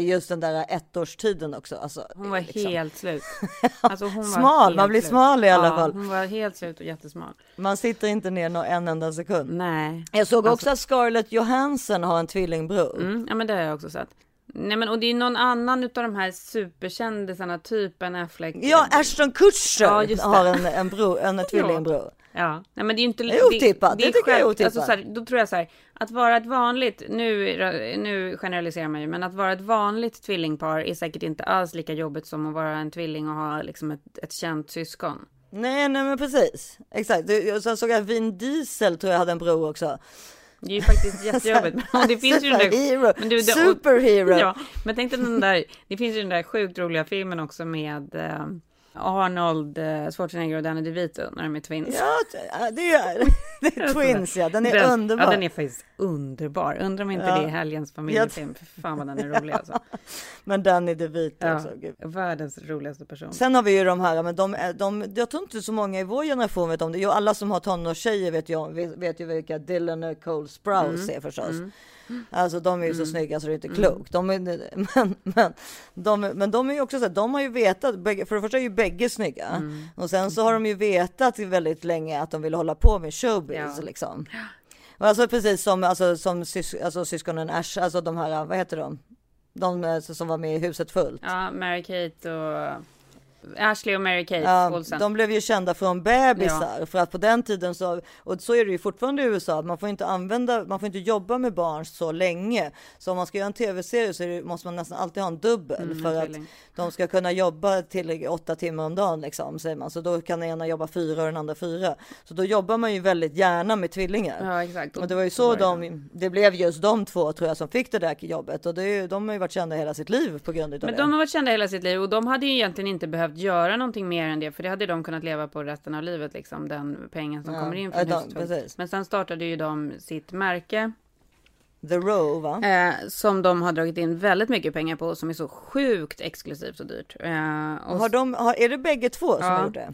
Just den där ettårstiden också. Alltså, Hon var liksom. helt slut. Alltså hon var Smal, man blir slut. smal i alla ja, fall. Hon var helt slut och jättesmal. Man sitter inte ner en enda sekund. Nej. Jag såg Alltså- också att Scarlett Johansson har en tvillingbror. Mm, ja men det har jag också sett. Nej men och det är någon annan utav de här superkändisarna, typ en Affleck. Ja, Ashton Kutcher Ja, har en, en, bror, en tvillingbror. Ja, nej men det är ju inte... Det är otippat, det tycker jag är otippat. Alltså, så här, då tror jag så här, att vara ett vanligt, nu, nu generaliserar man ju, men att vara ett vanligt tvillingpar är säkert inte alls lika jobbigt som att vara en tvilling och ha liksom ett, ett känt syskon. Nej, nej men precis. Exakt. Sen såg jag Vin Diesel tror jag hade en bror också. Det är ju faktiskt jättejobbigt. Och det finns ju den där... Men du, det- Superhero. Ja, men tänk dig den där... Det finns ju den där sjukt roliga filmen också med eh, Arnold eh, Schwarzenegger och Danny DeVito när de är twins. Ja, det är, det är Twins ja, den är underbar. Ja, den är faktiskt underbar. Undrar om inte Ja. det är helgens familjefilm. För fan vad den är rolig alltså. Men Danny DeVito Ja, också. Gud. världens roligaste person. Sen har vi ju de här, men de, de, jag tror inte så många i vår generation vet om det. Jo, alla som har tonårstjejer vet ju, vet, vet ju vilka Dylan och Cole Sprouse Mm. är förstås. Alltså de är ju så snygga så det är inte klokt. De är, men, men, de, men de är ju också så här, de har ju vetat, för det första är ju bägge snygga. Mm. Och sen så har de ju vetat väldigt länge att de vill hålla på med showbiz Ja. liksom. Alltså precis som, alltså, som sys, alltså, syskonen Ash, alltså de här, vad heter de? De eh, som var med i Huset fullt. Ja, Mary-Kate och... Ashley och Mary-Kate Ja, Olsen. de blev ju kända från bebisar för att på den tiden så och så är det ju fortfarande i USA. Man får inte använda, man får inte jobba med barn så länge. Så om man ska göra en tv-serie så det, måste man nästan alltid ha en dubbel Mm, för att de ska kunna jobba till åtta timmar om dagen liksom säger man. Så då kan den ena jobba fyra och den andra fyra. Så då jobbar man ju väldigt gärna med tvillingar. Ja, exakt. Och det var ju så de, det blev just de två tror jag som fick det där jobbet och det, de har ju varit kända hela sitt liv på grund av Men det. de har varit kända hela sitt liv och de hade ju egentligen inte behövt göra någonting mer än det, för det hade de kunnat leva på resten av livet, liksom den pengen som Ja, kommer in från de- huset. Men sen startade ju de sitt märke The Row va? eh, som de har dragit in väldigt mycket pengar på, som är så sjukt exklusivt och dyrt. Eh, och, Har de, har, är det bägge två som Ja. har gjort det?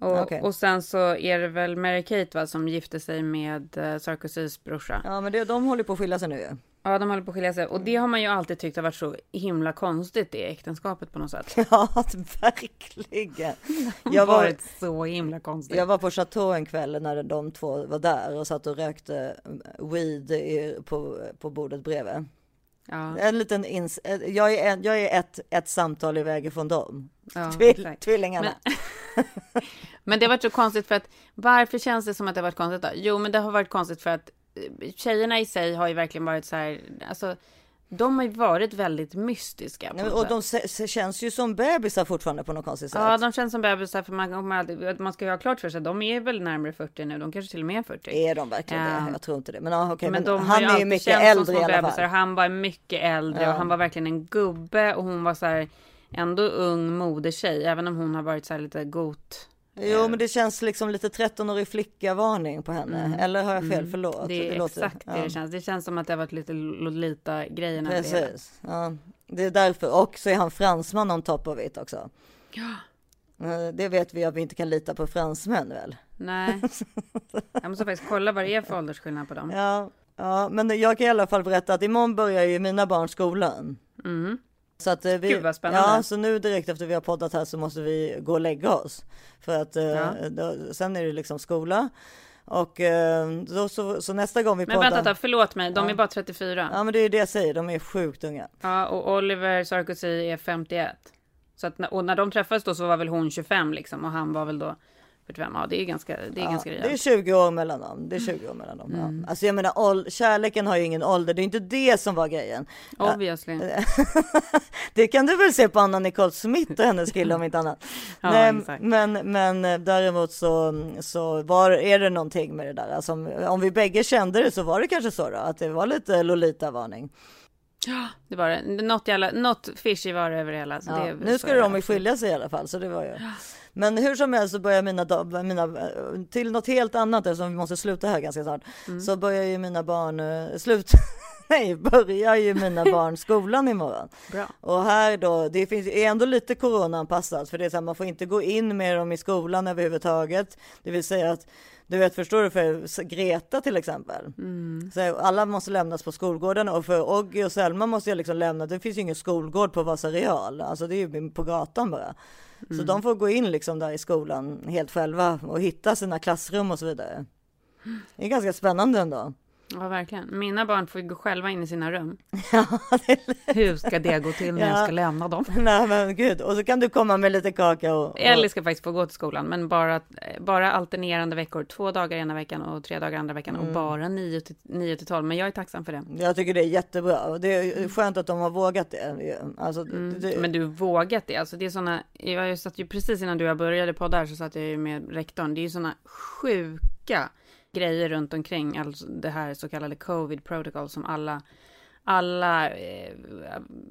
Och, okej. och sen så är det väl Mary Kate va, som gifte sig med eh, Sarkozys brorsa. Ja men det, de håller på att skilja sig nu ju. Ja, de håller på att skilja sig. Och det har man ju alltid tyckt har varit så himla konstigt, det äktenskapet på något sätt. Ja, verkligen. Jag Jag har var, varit så himla konstigt. jag var på Chateau en kväll när de två var där och satt och rökte weed i, på, på bordet bredvid. Ja, En liten ins, jag är, en, jag är ett, ett samtal iväg ifrån dem. ja, Tvill, tvillingarna. Men det har varit så konstigt för att varför känns det som att det har varit konstigt då? Jo, men det har varit konstigt för att eh, tjejerna i sig har ju verkligen varit så här, alltså de har ju varit väldigt mystiska. Nej, och sätt. de känns ju som bebisar fortfarande på något konstigt sätt. Ja, de känns som bebisar för man, man, ska ju ha klart för sig, de är väl närmare 40 nu, de kanske till och med är 40. Är de verkligen Ja. det? Jag tror inte det. Men, okej, men, men, han är ju mycket äldre i alla bebisar. fall. Han var mycket äldre Ja. och han var verkligen en gubbe och hon var så här ändå ung modetjej, även om hon har varit så här lite got. Jo, men det känns liksom lite 13-årig flicka-varning på henne. Eller har jag fel? Förlåt. Mm. Det är låter- exakt det ja. det känns. Det känns som att det har varit lite Lolita-grejerna. över det. Precis. Ja, det är därför. Och så är han fransman on top of it också. Ja. Eh, Det vet vi att vi inte kan lita på fransmän väl? Nej. Jag måste faktiskt kolla vad det är för åldersskillnad på dem. Ja, ja, men jag kan i alla fall berätta att imorgon börjar ju mina barn skolan. Mm. Så att eh, vi, Gud, vad spännande. ja, så nu direkt efter vi har poddat här så måste vi gå och lägga oss. För att eh, Ja. då, sen är det liksom skola. Och eh, då, så, så nästa gång vi Men poddar. vänta, då, förlåt mig, de Ja. är bara 34. Ja men det är det jag säger, de är sjukt unga. Ja, och Oliver Sarkozy är 51. Så att, och när de träffades då så var väl hon 25 liksom och han var väl då 45. Ja, det är ganska, det är Ja, ganska det är rejält. 20 år mellan dem. Det är 20 år mellan dem. Mm. Ja. Alltså jag menar, ål- kärleken har ju ingen ålder. Det är inte det som var grejen. Obviously. Det kan du väl se på Anna Nicole Smith och hennes kille om inte annat. Ja, exakt. men, men eh, däremot så, så var, är det någonting med det där. Alltså, om, om vi bägge kände det så var det kanske så då, att det var lite Lolita-varning. Det var det. Något, jävla, något fishy var det över hela. Ja, det, nu det de ju skilja sig i alla fall, så det var ju. Men hur som helst så börjar mina, mina eh, till något helt annat eftersom vi måste sluta här ganska snart. Mm. Så börjar ju mina barn, eh, slut, nej, börjar ju mina barn skolan imorgon. Bra. Och här då, det finns är ändå lite coronaanpassat för det är så här, man får inte gå in med dem i skolan överhuvudtaget. Det vill säga att du vet, förstår du, för Greta till exempel. Mm. Så alla måste lämnas på skolgården och för Oggy och Selma måste jag liksom lämna. Det finns ju ingen skolgård på Vasa Real, alltså det är ju på gatan bara. Mm. Så de får gå in liksom där i skolan helt själva och hitta sina klassrum och så vidare. Det är ganska spännande ändå. Ja, verkligen. Mina barn får ju gå själva in i sina rum. Ja. Hur ska det gå till när jag Ja. ska lämna dem? Nej men gud, och så kan du komma med lite kaka och... och... Ellie ska faktiskt få gå till skolan, men bara, bara alternerande veckor. Två dagar ena veckan och tre dagar andra veckan Mm. och bara 9 till, 9 till 12. Men jag är tacksam för det. Jag tycker det är jättebra och det är skönt att de har vågat det. Alltså, Mm. det... Men du vågat det. Alltså det är såna, jag satt ju precis innan du och jag började podda här så satt jag ju med rektorn. Det är ju såna sjuka grejer runt omkring, alltså det här så kallade covid protocol som alla alla, eh,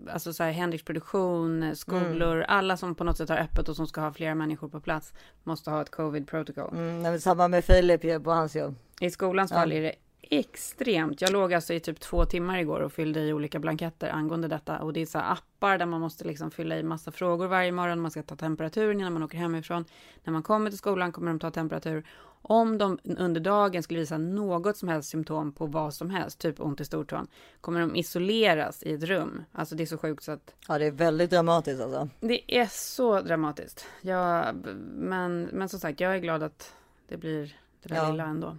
alltså så här Henriks produktion, skolor, mm. alla som på något sätt har öppet och som ska ha flera människor på plats måste ha ett covid protocol. Mm, samma med Filip på hans jobb. I skolans fall är det extremt. Jag låg alltså i typ två timmar igår och fyllde i olika blanketter angående detta. Och det är så appar där man måste liksom fylla i massa frågor varje morgon. Man ska ta temperaturen innan man åker hemifrån. När man kommer till skolan kommer de ta temperatur. Om de under dagen skulle visa något som helst symptom på vad som helst, typ ont i stortån, kommer de isoleras i ett rum. Alltså det är så sjukt så att... Ja, det är väldigt dramatiskt alltså. Det är så dramatiskt. Ja, men, men som sagt, jag är glad att det blir det där ja. lilla ändå.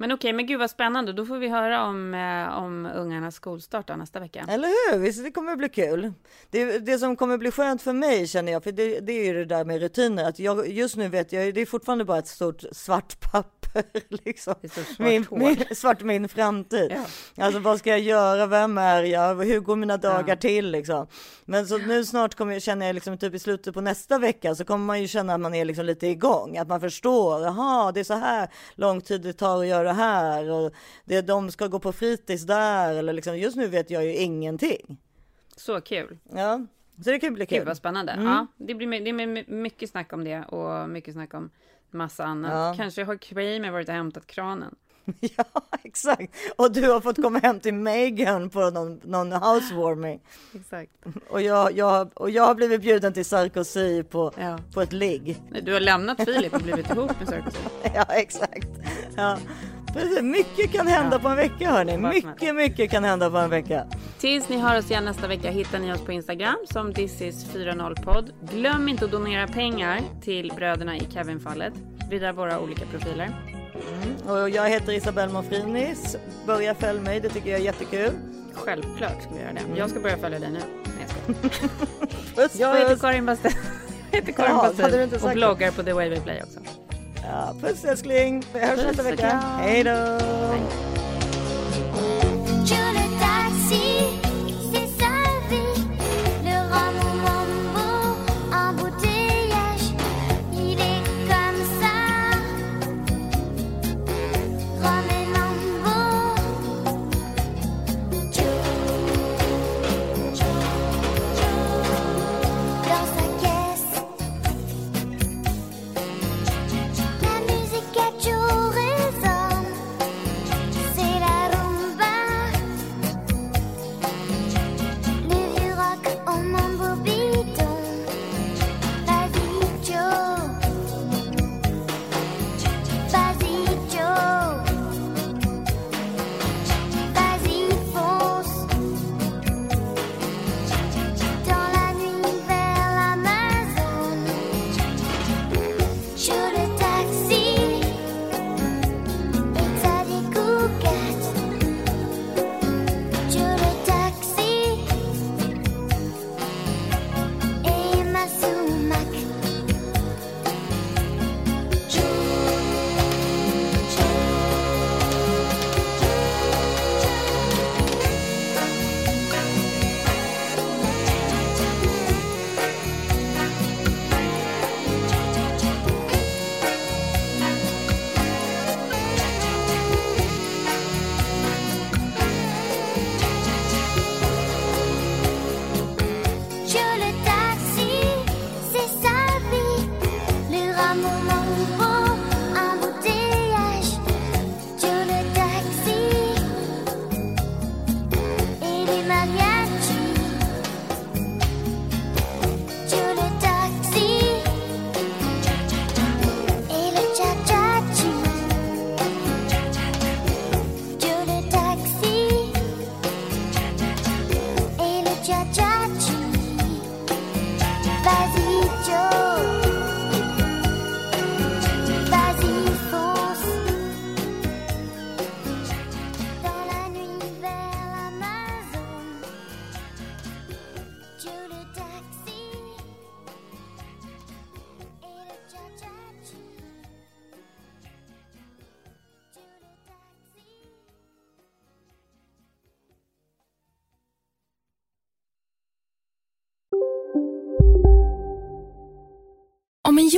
Men okej, men gud vad spännande. Då får vi höra om, eh, om ungarnas skolstart nästa vecka. Eller hur? Visst, det kommer att bli kul. Det, det som kommer att bli skönt för mig känner jag, för det, det är ju det där med rutiner. Att jag, just nu vet jag, det är fortfarande bara ett stort svart papper liksom. Svart min, min, svart min framtid. Ja. Alltså vad ska jag göra? Vem är jag? Hur går mina dagar ja. till liksom? Men så nu snart kommer jag känna, liksom typ i slutet på nästa vecka så kommer man ju känna att man är liksom lite igång. Att man förstår, jaha, det är så här lång tid det tar att göra det här och det, de ska gå på fritids där eller liksom. Just nu vet jag ju ingenting. Så kul. Ja. Så det kan bli kul. Gud vad spännande. Mm. Ja, det blir det är mycket snack om det och mycket snack om massa annat. Ja. Kanske har Kramer varit och hämtat kranen. Ja, exakt. Och du har fått komma hem till Megan på någon, någon housewarming. Exakt. Och jag, jag, och jag har blivit bjuden till Sarkozy på, ja. på ett ligg. Du har lämnat Filip och blivit ihop med Sarkozy. Ja, exakt. Ja. Mycket kan hända ja. på en vecka hörni. Mycket, mycket kan hända på en vecka. Tills ni hör oss igen nästa vecka hittar ni oss på Instagram som thisis40podd. Glöm inte att donera pengar till bröderna i Kevin-fallet via våra olika profiler. Mm. Och jag heter Isabelle Monfrinis. Börja följa mig, det tycker jag är jättekul. Självklart ska vi göra det. Mm. Jag ska börja följa dig nu. Nej, jag, jag heter Karin. Jag heter Karin ja, Bastin och bloggar på The Way We Play också. Ja, puss älskling. Vi hörs nästa vecka. Hej då.